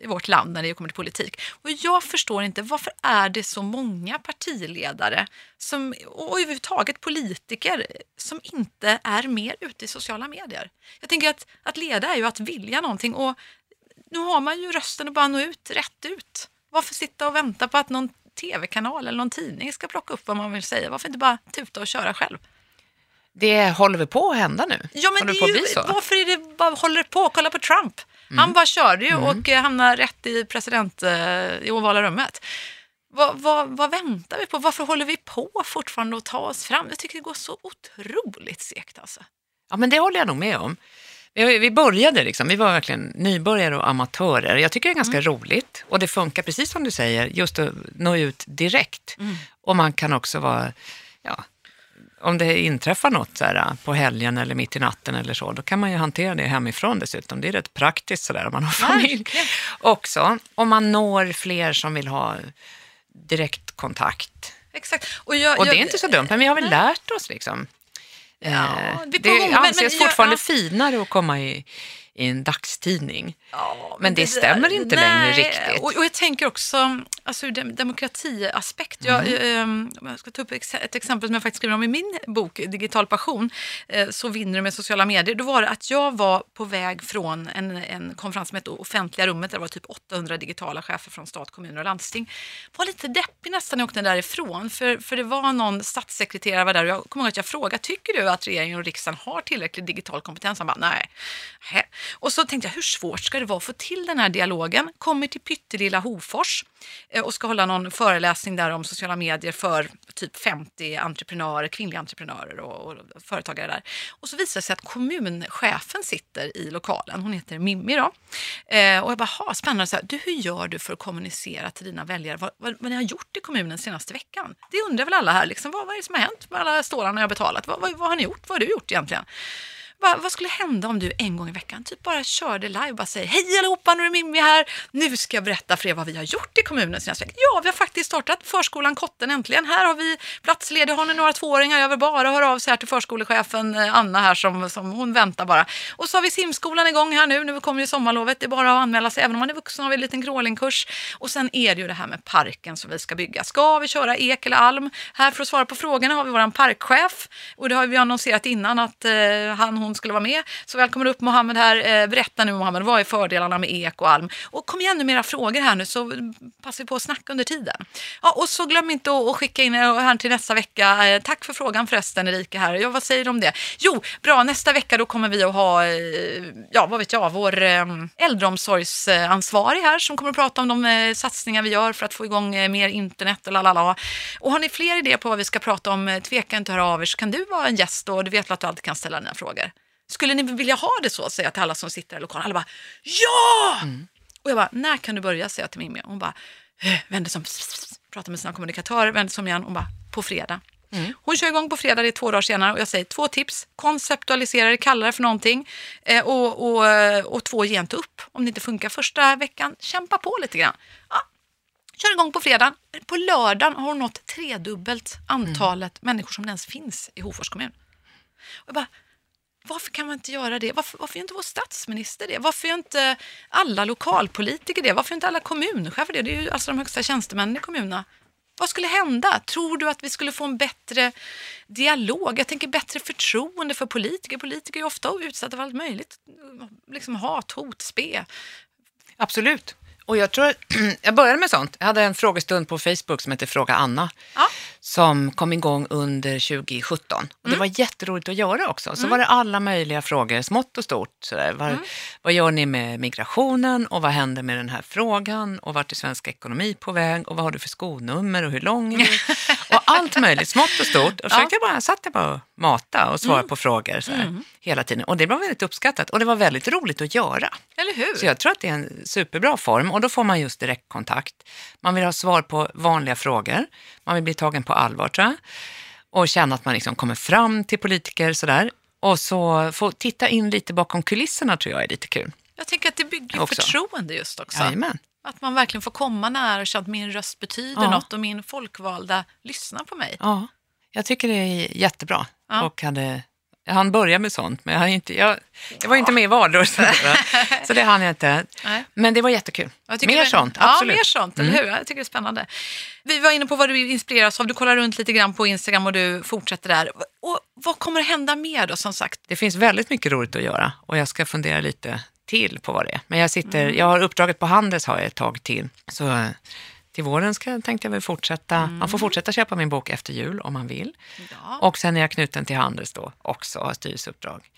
i vårt land när det kommer till politik. Och jag förstår inte, varför är det så många partiledare som, och överhuvudtaget politiker som inte är mer ute i sociala medier? Jag tänker att, att leda är ju att vilja någonting och nu har man ju rösten och bara nå ut rätt ut. Varför sitta och vänta på att någon tv-kanal eller någon tidning ska plocka upp vad man vill säga? Varför inte bara tuta och köra själv? Det håller väl på att hända nu? Ja, men det är ju, varför är det bara håller på? Kolla på Trump. Mm. Han bara körde ju mm. och eh, hamnade rätt i president eh, i ovala rummet. Vad, vad, vad, väntar vi på? Varför håller vi på fortfarande att ta oss fram? Jag tycker det går så otroligt segt alltså. Ja, men det håller jag nog med om. Vi började liksom, vi var verkligen nybörjare och amatörer. Jag tycker det är ganska mm. roligt och det funkar precis som du säger, just att nå ut direkt. Mm. Och man kan också vara, ja, om det inträffar något så här, på helgen eller mitt i natten eller så, då kan man ju hantera det hemifrån dessutom. Det är rätt praktiskt sådär om man har familj ja, också. Om man når fler som vill ha direktkontakt. Exakt. Och, jag, och det är jag, inte så dumt, men vi har väl lärt oss liksom Ja, det, det anses men, men, fortfarande ja. finare att komma i, i en dagstidning. Ja, men det, det stämmer inte nej, längre riktigt. Och, och, jag tänker också alltså, demokratiaspekt. Mm. Jag, ehm, jag, ska ta upp ett exempel som jag faktiskt skriver om i min bok Digital passion. Eh, så vinner du med sociala medier. Då var det att jag var på väg från en, en konferens som hette Offentliga rummet. Där det var typ 800 digitala chefer från stat, kommuner och landsting. var lite deppig nästan när jag åkte därifrån. För, för det var någon statssekreterare var där och jag kommer ihåg att jag frågade, tycker du att regeringen och riksdagen har tillräcklig digital kompetens? Han bara, nej. Och så tänkte jag, hur svårt ska det vara att få till den här dialogen? Kommer till pyttelilla Hofors eh, och ska hålla någon föreläsning där om sociala medier för typ 50 entreprenörer, kvinnliga entreprenörer och, och företagare där. Och så visar det sig att kommunchefen sitter i lokalen. Hon heter Mimmi då. Eh, och jag bara, ha, spännande. Så här, du, hur gör du för att kommunicera till dina väljare vad, vad, vad ni har gjort i kommunen senaste veckan? Det undrar väl alla här. Liksom, vad, vad är det som har hänt med alla stålarna jag har betalat? Vad, vad, vad har ni gjort? Vad har du gjort egentligen? Vad, vad, skulle hända om du en gång i veckan typ bara körde live och bara säger hej allihopa, nu är Mimmi här. Nu ska jag berätta för er vad vi har gjort i kommunen senaste veckan. Ja, vi har faktiskt startat förskolan Kotten äntligen. Här har vi platsledig, har ni några tvååringar? Jag vill bara höra av sig här till förskolechefen eh, Anna här som, som hon väntar bara. Och så har vi simskolan igång här nu. Nu kommer ju sommarlovet. Det är bara att anmäla sig även om man är vuxen har vi en liten crawlingkurs. Och sen är det ju det här med parken som vi ska bygga. Ska vi köra ek eller alm? Här för att svara på frågorna har vi våran parkchef och det har vi annonserat innan att eh, han, hon skulle vara med. Så välkommen upp Mohammed här. Eh, berätta nu Mohammed, vad är fördelarna med ek och alm? Och kom igen nu era frågor här nu så passar vi på att snacka under tiden. Ja, och så glöm inte att skicka in här till nästa vecka. Eh, tack för frågan förresten Erika här. Ja, vad säger du om det? Jo, bra, nästa vecka då kommer vi att ha, eh, ja vad vet jag, vår äldreomsorgsansvarig här som kommer att prata om de satsningar vi gör för att få igång mer internet och lalala. Och har ni fler idéer på vad vi ska prata om, tveka inte att höra av er så kan du vara en gäst och du vet att du alltid kan ställa dina frågor. Skulle ni vilja ha det så? Säger jag till alla som sitter i lokalen. Alla bara ja! Mm. Och jag bara, när kan du börja? Säger jag till Mimmi. Hon bara, äh, vänder som, pratar med sina kommunikatörer, vänder som igen. Hon bara, på fredag. Mm. Hon kör igång på fredag, det är två dagar senare och jag säger två tips. Konceptualisera det, kalla det för någonting eh, och, och, och två, ge inte upp. Om det inte funkar första veckan, kämpa på lite grann. Ja. Kör igång på fredag. På lördagen har hon nått tredubbelt antalet mm. människor som ens finns i Hofors kommun. Och jag bara, varför kan man inte göra det? Varför, varför gör inte vår statsminister det? Varför gör inte alla lokalpolitiker det? Varför gör inte alla kommunchefer det? Det är ju alltså de högsta tjänstemännen i kommunerna. Vad skulle hända? Tror du att vi skulle få en bättre dialog? Jag tänker bättre förtroende för politiker. Politiker är ofta utsatta för allt möjligt. Liksom hat, hot, spe. Absolut. Och jag tror, jag började med sånt. Jag hade en frågestund på Facebook som heter Fråga Anna. Ja. Som kom igång under 2017. Och mm. Det var jätteroligt att göra också. Så mm. var det alla möjliga frågor, smått och stort. Sådär. Var, mm. Vad gör ni med migrationen och vad händer med den här frågan? Och vart är svensk ekonomi på väg? Och vad har du för skonummer och hur lång är du? och allt möjligt, smått och stort. Och försökte ja. bara, satt jag bara och mata och svara mm. på frågor sådär, mm. hela tiden. Och det var väldigt uppskattat och det var väldigt roligt att göra. Eller hur? Så jag tror att det är en superbra form och då får man just direktkontakt. Man vill ha svar på vanliga frågor, man vill bli tagen på allvar tror jag och känna att man liksom kommer fram till politiker sådär. Och så få titta in lite bakom kulisserna tror jag är lite kul. Jag tänker att det bygger Också. förtroende just också. Jajamän. Att man verkligen får komma nära och känna att min röst betyder Ja. något och min folkvalda lyssnar på mig. Ja, jag tycker det är jättebra. Ja. Och hade, jag hann börja med sånt, men jag, inte, jag, jag var inte med i valrörelsen. så det hann jag inte. Nej. Men det var jättekul. Mer det- sånt, Ja, absolut. Mm. mer sånt, eller hur? Jag tycker det är spännande. Vi var inne på vad du inspireras av. Du kollar runt lite grann på Instagram och du fortsätter där. Och vad kommer att hända mer då, som sagt? Det finns väldigt mycket roligt att göra och jag ska fundera lite till på vad det är. Men jag, sitter, Mm. jag har uppdraget på Handels har jag ett tag till. Så till våren ska, tänkte jag väl fortsätta. Man får fortsätta köpa min bok efter jul om man vill. Ja. Och sen är jag knuten till Handels då också, har styrelseuppdrag.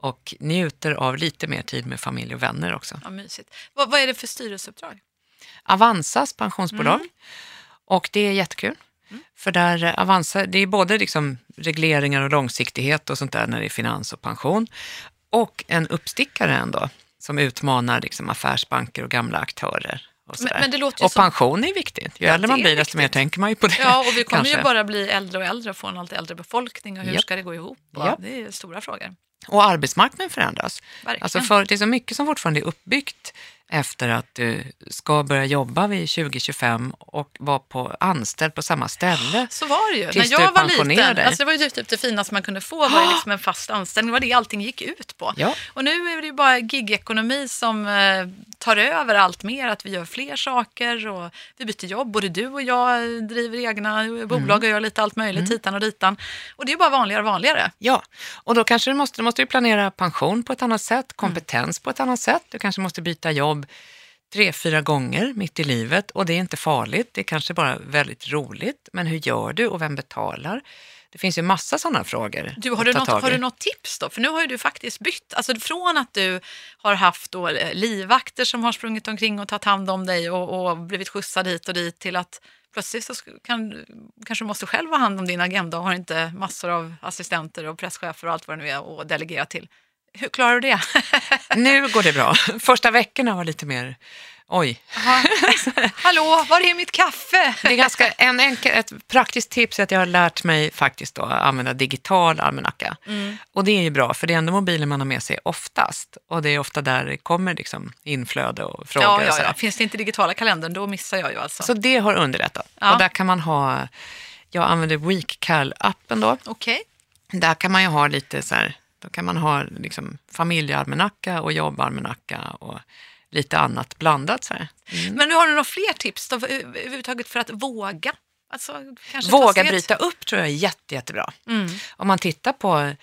Och njuter av lite mer tid med familj och vänner också. Ja, mysigt. Vad, vad är det för styrelseuppdrag? Avanzas pensionsbolag. Och det är jättekul. För där eh, Avanza, det är både liksom regleringar och långsiktighet och sånt där när det är finans och pension. Och en uppstickare ändå, som utmanar liksom affärsbanker och gamla aktörer. Och, Men- men det låter ju och som- pension är viktigt. Ju Ja, äldre man blir, desto mer tänker man ju på det. Ja, och vi kommer kanske. ju bara bli äldre och äldre och få en allt äldre befolkning och hur Japp. ska det gå ihop? Japp. Det är stora frågor. Och arbetsmarknaden förändras. Verkligen. Alltså för, det är så mycket som fortfarande är uppbyggt efter att du ska börja jobba vid 2025 och vara på, anställd på samma ställe. Så var det ju. Tills När jag var liten, dig. alltså det var ju typ det finaste man kunde få var liksom en fast anställning. Det var det allting gick ut på. Ja. Och nu är det ju bara gigekonomi som eh, tar över allt mer. Att vi gör fler saker och vi byter jobb. Både du och jag driver egna bolag och gör lite allt möjligt hitan och ditan. Och det är bara vanligare och vanligare. Ja, och då kanske du måste, du måste planera pension på ett annat sätt, kompetens på ett annat sätt. Du kanske måste byta jobb tre, fyra gånger mitt i livet och det är inte farligt. Det är kanske bara väldigt roligt. Men hur gör du och vem betalar? Det finns ju massa sådana frågor Du, har, du något, har du något tips då? För nu har ju du faktiskt bytt. Alltså från att du har haft då eh, livvakter som har sprungit omkring och tagit hand om dig och, och blivit skjutsad hit och dit till att plötsligt så kan, kanske du måste själv ha hand om din agenda och har inte massor av assistenter och presschefer och allt vad det nu är att delegera till. Hur klarar du det? Nu går det bra. Första veckorna var lite mer, oj. Hallå, var är mitt kaffe? Det är ganska, en enkel, ett praktiskt tips är att jag har lärt mig faktiskt då att använda digital almanacka. Mm. Och det är ju bra, för det är ändå mobilen man har med sig oftast. Och det är ofta där det kommer liksom inflöde och frågor. Ja, ja, ja. Finns det inte digitala kalendern då missar jag ju alltså. Så det har underlättat. Ja. Och där kan man ha, jag använder Weekcal-appen då. Okej. Där kan man ju ha lite så här, då kan man ha liksom familjealmanacka och jobbalmanacka och lite annat blandat. Så här. Men du har du några fler tips då, över- överhuvudtaget för att våga? Alltså, Våga bryta upp tror jag är jätte, jättebra. Mm. Om man tittar på,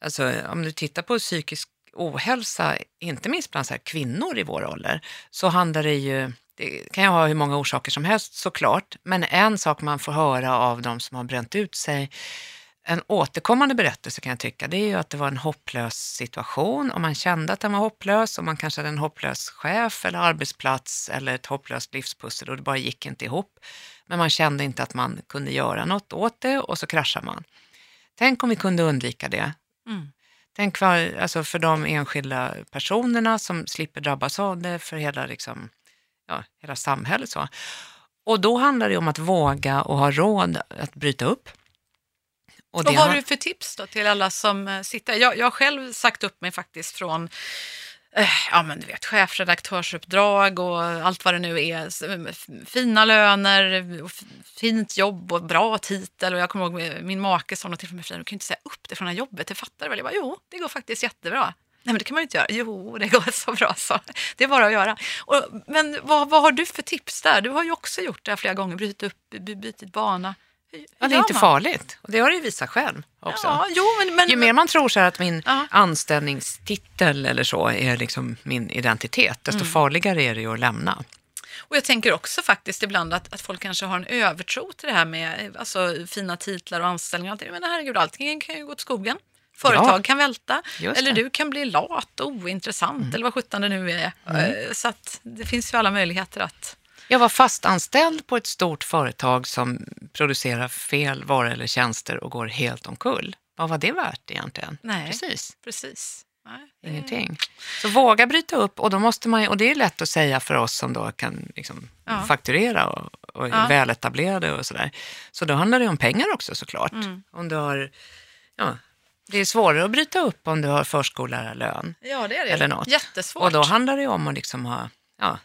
alltså, om du tittar på psykisk ohälsa, inte minst bland så kvinnor i vår ålder, så handlar det ju, det kan ju ha hur många orsaker som helst såklart, men en sak man får höra av de som har bränt ut sig, en återkommande berättelse kan jag tycka, det är ju att det var en hopplös situation och man kände att den var hopplös och man kanske hade en hopplös chef eller arbetsplats eller ett hopplöst livspussel och det bara gick inte ihop. Men man kände inte att man kunde göra något åt det och så kraschar man. Tänk om vi kunde undvika det. Mm. Tänk för, alltså för de enskilda personerna som slipper drabbas av det, för hela, liksom, ja, hela samhället. Så. Och då handlar det om att våga och ha råd att bryta upp. Och vad har du för tips då till alla som eh, sitter? Jag, jag har själv sagt upp mig faktiskt från eh, ja, men du vet, chefredaktörsuppdrag och allt vad det nu är. F- Fina löner, fint jobb och bra titel. Och jag kommer ihåg eh, min make sa något till mig, du kan ju inte säga upp det från det här jobbet, det fattar du väl? Jag bara, jo, det går faktiskt jättebra. Nej men det kan man ju inte göra. Jo, det går så bra så. Det är bara att göra. Och, men vad, vad har du för tips där? Du har ju också gjort det här flera gånger, brutit upp, by- bytit bana. Ja, det är inte man? farligt. Och det har du ju visat själv också. Ja, jo, men, men, Ju mer man tror så att min Ja. anställningstitel eller så är liksom min identitet, desto Mm. farligare är det ju att lämna. Och jag tänker också faktiskt ibland att, att folk kanske har en övertro till det här med alltså, fina titlar och anställningar. och. Men herregud, allting kan ju gå åt skogen. Företag Ja. kan välta, eller det. Mm. du kan bli lat och ointressant, eller vad sjutton det nu är. Eh, Så att det finns ju alla möjligheter att... Jag var fastanställd på ett stort företag som producerar fel varor eller tjänster och går helt omkull. Vad var det värt egentligen? Nej. Precis. Precis. Nej, Ingenting. Så våga bryta upp och då måste man, och det är lätt att säga för oss som då kan liksom Ja. fakturera och, och är Ja. väletablerade och sådär. Så då handlar det om pengar också såklart. Mm. Om du har, ja, det är svårare att bryta upp om du har förskollärarlön. Ja, det är det. Eller något. Jättesvårt. Och då handlar det om att liksom ha, ja,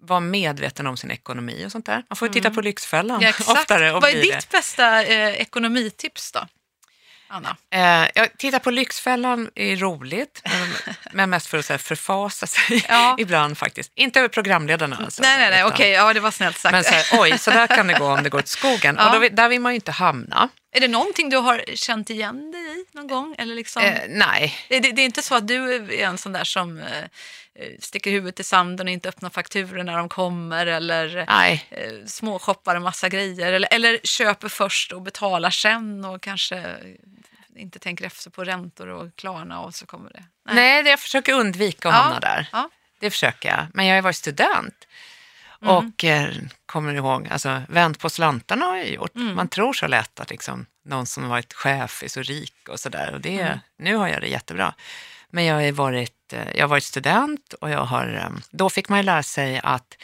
vara medveten om sin ekonomi och sånt där. Man får ju titta på Lyxfällan Mm. ja, exakt. oftare och Vad är ditt bästa eh, ekonomitips då, Anna? det. Eh, ja, titta på Lyxfällan är roligt, men, mest för att så här, förfasa sig Ja. ibland faktiskt. Inte över programledarna alltså. nej, nej, nej, utan- okej, ja det var snällt sagt. Men så här, oj, så där kan det gå om det går åt skogen. Ja. Och då, där vill man ju inte hamna. Är det någonting du har känt igen dig i någon gång? Eller liksom, Eh, nej, det, det, det är inte så att du är en sån där som eh, sticker huvudet i sanden och inte öppnar fakturor när de kommer eller nej. eh, småshoppar en massa grejer eller, eller köper först och betalar sen och kanske inte tänker efter på räntor och Klarna och så kommer det. Nej, det jag försöker undvika att Ja. hamna där. Ja. Det försöker jag. Men jag har ju varit student. Mm. Och eh, kommer ihåg, alltså vänt på slantarna har jag gjort. Mm. Man tror så lätt att liksom, någon som har varit chef är så rik och sådär. Och det, Mm. nu har jag det jättebra. Men jag har varit, eh, jag har varit student och jag har, eh, då fick man ju lära sig att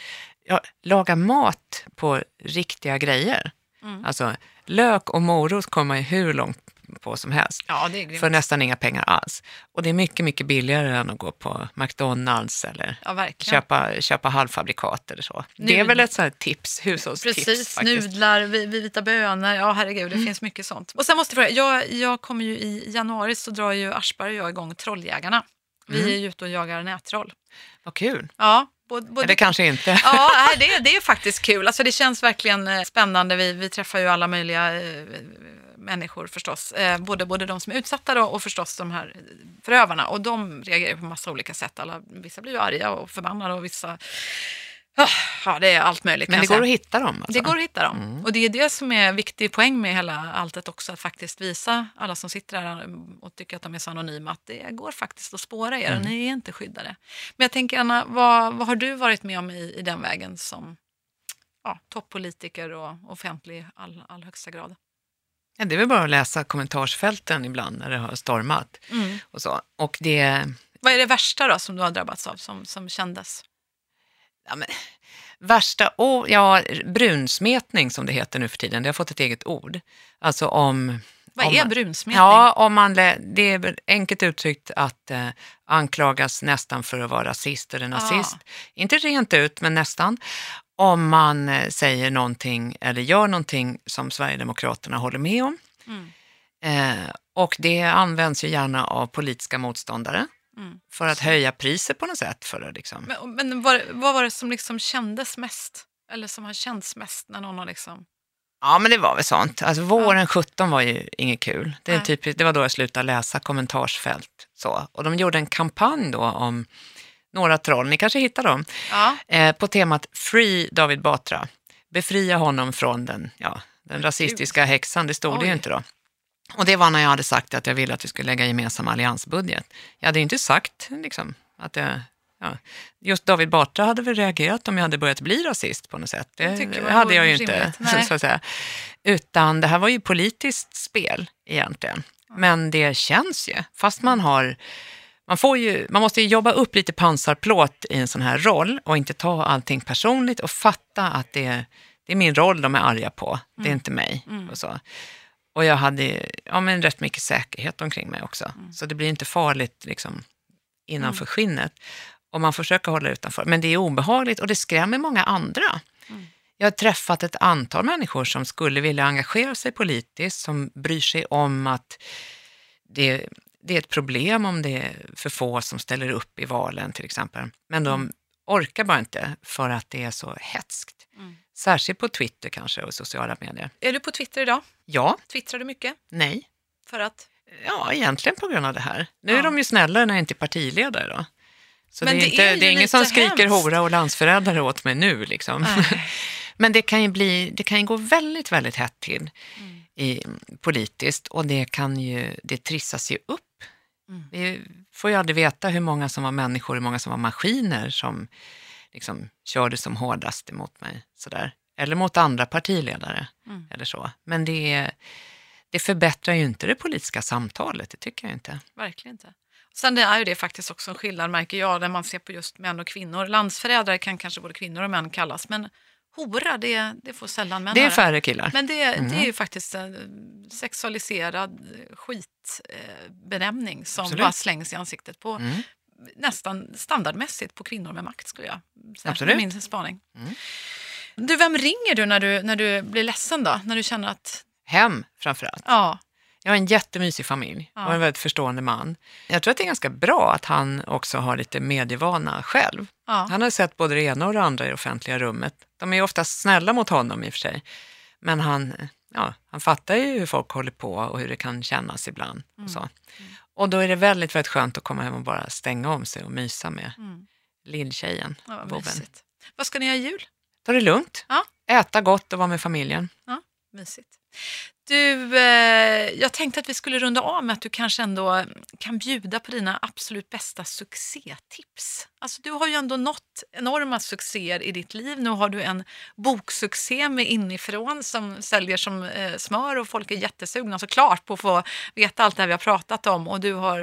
ja, laga mat på riktiga grejer. Mm. Alltså lök och morot kommer man ju hur långt på som helst Ja, för nästan inga pengar alls. Och det är mycket, mycket billigare än att gå på McDonalds eller Ja, köpa, köpa halvfabrikat eller så. Det är väl ett sånt tips, hushållstips Precis, faktiskt. nudlar, vi- vita bönor, ja herregud det finns mycket sånt. Och sen måste jag fråga, jag, jag kommer ju i januari så drar ju Aschberg och jag igång Trolljägarna. Vi Mm. är ju ute och jagar nättroll. Vad kul. Ja, både, både Eller kanske inte. Ja, det, det är faktiskt kul. Alltså, det känns verkligen eh, spännande. Vi, vi träffar ju alla möjliga eh, människor förstås. Eh, både, både de som är utsatta då, och förstås de här förövarna. Och de reagerar på massa olika sätt. Alla, vissa blir ju arga och förbannade och vissa... Ja, det är allt möjligt. Men det går att hitta dem. Alltså. Det går att hitta dem. Mm. Och det är det som är viktig poäng med hela alltet också, att faktiskt visa alla som sitter här och tycker att de är så anonyma att det går faktiskt att spåra er och Mm. ni är inte skyddade. Men jag tänker Anna, vad, vad har du varit med om i, i den vägen som ja, toppolitiker och offentlig i all, all högsta grad? Ja, det är väl bara att läsa kommentarsfälten ibland när det har stormat. Och, så. och det, Vad är det värsta då som du har drabbats av, som, som kändes? Ja, men, värsta, oh, ja, brunsmetning som det heter nu för tiden, det har fått ett eget ord. Alltså om... Vad om är brunsmetning? Ja, om man, det är enkelt uttryckt att eh, anklagas nästan för att vara rasist eller nazist. Inte rent ut, men nästan. Om man eh, säger någonting eller gör någonting som Sverigedemokraterna håller med om. Mm. Eh, och det används ju gärna av politiska motståndare Mm. för att höja priset på något sätt. För att liksom, Men, men vad, vad var det som liksom kändes mest? Eller som har känts mest när någon har liksom... Ja, men det var väl sånt. Alltså, våren 17 var ju inget kul. Det, är Nej. typ, det var då jag slutade läsa kommentarsfält. Så. Och de gjorde en kampanj då om några troll, ni kanske hittar dem, Ja, eh, på temat Free David Batra. Befria honom från den, ja, den rasistiska häxan, det stod det ju Oj. inte då. Och det var när jag hade sagt att jag ville att vi skulle lägga gemensam alliansbudget. Jag hade ju inte sagt liksom, att jag, ja, just David Batra hade väl reagerat om jag hade börjat bli rasist på något sätt. Det hade jag ju inte, rimligt. Så säga. Utan det här var ju politiskt spel egentligen. Men det känns ju, fast man har man, får ju, man måste ju jobba upp lite pansarplåt i en sån här roll och inte ta allting personligt och fatta att det är, det är min roll de är arga på, det är inte mig. Och, så. Och jag hade ja, men rätt mycket säkerhet omkring mig också, så det blir inte farligt liksom, innanför skinnet. Och man försöker hålla utanför, men det är obehagligt och det skrämmer många andra. Jag har träffat ett antal människor som skulle vilja engagera sig politiskt, som bryr sig om att det, det är ett problem om det är för få som ställer upp i valen till exempel. Men de orkar bara inte för att det är så hetskt. Särskilt på Twitter kanske och sociala medier. är du på Twitter idag? Ja, Twittrar du mycket? nej. För att? Ja, egentligen på grund av det här. Nu Ja. är de ju snällare när jag inte är partiledare då. Så Men det är, det inte, är det är ingen som skriker hemskt. hora och landsförrädare åt mig nu. Liksom. Men det kan ju, bli, det kan ju gå väldigt, väldigt hett till Mm. i, politiskt och det kan ju, det trissas ju upp. Mm. Vi får ju aldrig veta hur många som var människor, hur många som var maskiner som liksom körde som hårdast emot mig. Sådär. Eller mot andra partiledare Mm. eller så. Men det, det förbättrar ju inte det politiska samtalet, det tycker jag inte. Verkligen inte. Sen är ju det faktiskt också en skillnad märker jag när man ser på just män och kvinnor. Landsförrädare kan kanske både kvinnor och män kallas men hora det, det får sällan män Det är färre killar. Men det, det är Mm. ju faktiskt en sexualiserad skitbenämning som Absolut. bara slängs i ansiktet på Mm. nästan standardmässigt på kvinnor med makt skulle jag. Absolut. Min spaning. Mm. Du, vem ringer du när, du när du blir ledsen då? När du känner att, Hem framförallt. ja, Jag har en jättemysig familj Ja. och en väldigt förstående man. Jag tror att det är ganska bra att han också har lite medievana själv. ja, Han har sett både det ena och det andra i det offentliga rummet. De är oftast snälla mot honom i och för sig. Men han, ja, han fattar ju hur folk håller på och hur det kan kännas ibland. Och, så. och då är det väldigt, väldigt skönt att komma hem och bara stänga om sig och mysa med Mm. Lilltjejen, ja vad boven. mysigt. Vad ska ni göra i jul? Ta det lugnt, Ja. äta gott och vara med familjen. Mysigt. Du, eh, jag tänkte att vi skulle runda av med att du kanske ändå kan bjuda på dina absolut bästa succétips. Alltså, du har ju ändå nått enorma succéer i ditt liv. Nu har du en boksuccé med inifrån som säljer som eh, smör och folk är jättesugna såklart på att få veta allt det här vi har pratat om. Och du, har,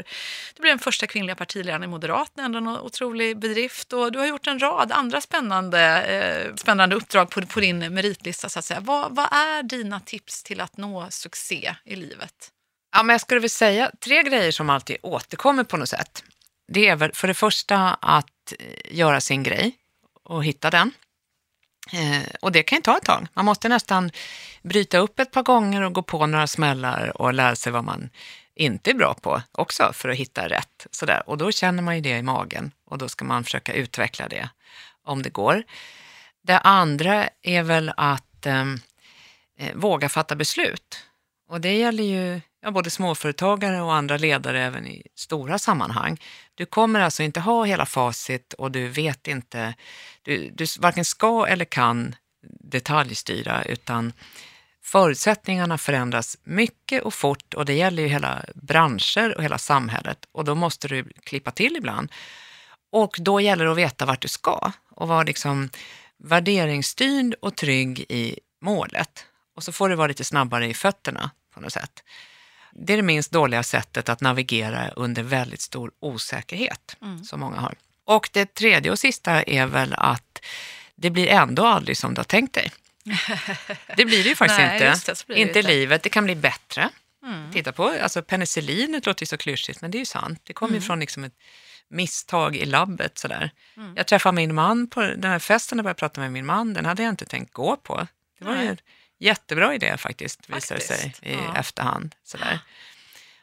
du blev den första kvinnliga partiledaren i Moderaterna, ändå en otrolig bedrift. Och du har gjort en rad andra spännande, eh, spännande uppdrag på, på din meritlista. Så att säga. Vad, vad är dina tips till att nå succé i livet? Ja, men jag skulle väl säga tre grejer som alltid återkommer på något sätt. Det är väl för det första att eh, göra sin grej och hitta den. Eh, och det kan ju ta ett tag. Man måste nästan bryta upp ett par gånger och gå på några smällar och lära sig vad man inte är bra på också för att hitta rätt. Sådär. Och då känner man ju det i magen och då ska man försöka utveckla det om det går. Det andra är väl att ehm, eh, våga fatta beslut. Och det gäller ju ja, både småföretagare och andra ledare även i stora sammanhang. Du kommer alltså inte ha hela facit och du vet inte, du, du varken ska eller kan detaljstyra utan förutsättningarna förändras mycket och fort och det gäller ju hela branscher och hela samhället och då måste du klippa till ibland. Och då gäller det att veta vart du ska och vara liksom värderingsstyrd och trygg i målet. Och så får du vara lite snabbare i fötterna på något sätt. Det är det minst dåliga sättet att navigera under väldigt stor osäkerhet Mm. som många har. Och det tredje och sista är väl att det blir ändå aldrig som du har tänkt dig. Det blir det ju faktiskt Nej, inte. det, det inte inte. livet, det kan bli bättre. Mm. Titta på alltså penicillinet låter ju så klyschigt, men det är ju sant. Det kommer ju från liksom ett misstag i labbet. Sådär. Mm. Jag träffade min man på den här festen och började prata med min man. Den hade jag inte tänkt gå på. Det var ju Nej. en jättebra idé faktiskt, visar det sig i ja. efterhand. Sådär.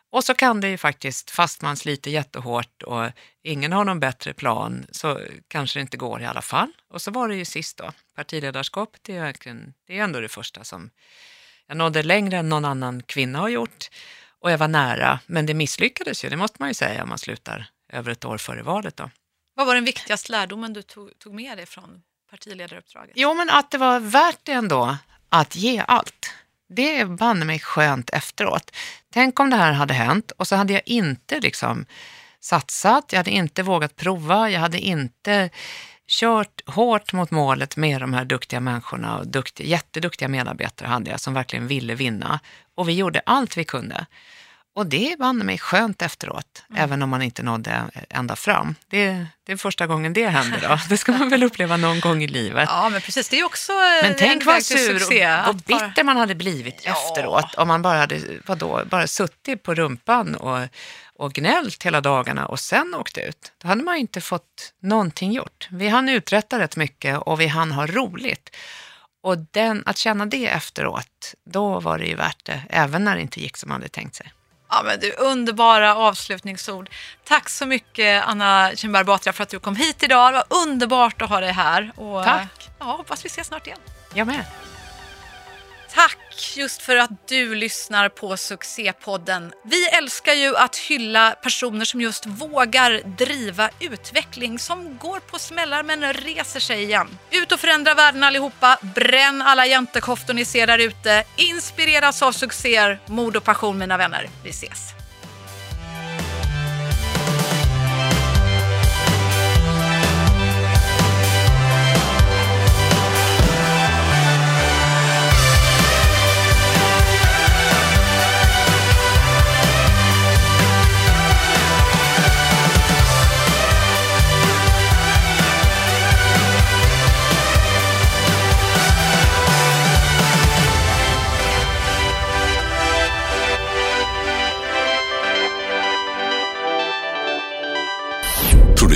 Och så kan det ju faktiskt, fast man sliter jättehårt och ingen har någon bättre plan, så kanske det inte går i alla fall. Och så var det ju sist då. Partiledarskapet är verkligen, det är ändå det första som jag nådde längre än någon annan kvinna har gjort. Och jag var nära, men det misslyckades ju, det måste man ju säga om man slutar över ett år före valet då. Vad var den viktigaste lärdomen du tog, tog med dig från partiledaruppdraget? Jo, men att det var värt det ändå att ge allt. Det är banne mig skönt efteråt. Tänk om det här hade hänt och så hade jag inte liksom satsat, jag hade inte vågat prova, jag hade inte kört hårt mot målet med de här duktiga människorna och duktiga, jätteduktiga medarbetare hade jag som verkligen ville vinna. Och vi gjorde allt vi kunde. Och det banne mig skönt efteråt, även om man inte nådde ända fram. Det, det är första gången det händer då. Det ska man väl uppleva någon gång i livet. Ja, men precis. Det är också eh, Men tänk vad sur och, och bitter man hade blivit Ja. efteråt om man bara hade vadå, bara suttit på rumpan och, och gnällt hela dagarna och sen åkt ut. Då hade man ju inte fått någonting gjort. Vi hann uträtta rätt mycket och vi hann ha roligt. Och den, att känna det efteråt, då var det ju värt det, även när det inte gick som man hade tänkt sig. Ja, men du, underbara avslutningsord. Tack så mycket Anna Kinberg Batra för att du kom hit idag. Det var underbart att ha dig här. Och, Tack. Ja, hoppas vi ses snart igen. Jag med. Tack just för att du lyssnar på Succépodden. Vi älskar ju att hylla personer som just vågar driva utveckling, som går på smällar men reser sig igen. Ut och förändra världen allihopa, bränn alla jäntekoftor ni ser där ute, inspireras av succéer, mod och passion mina vänner. Vi ses!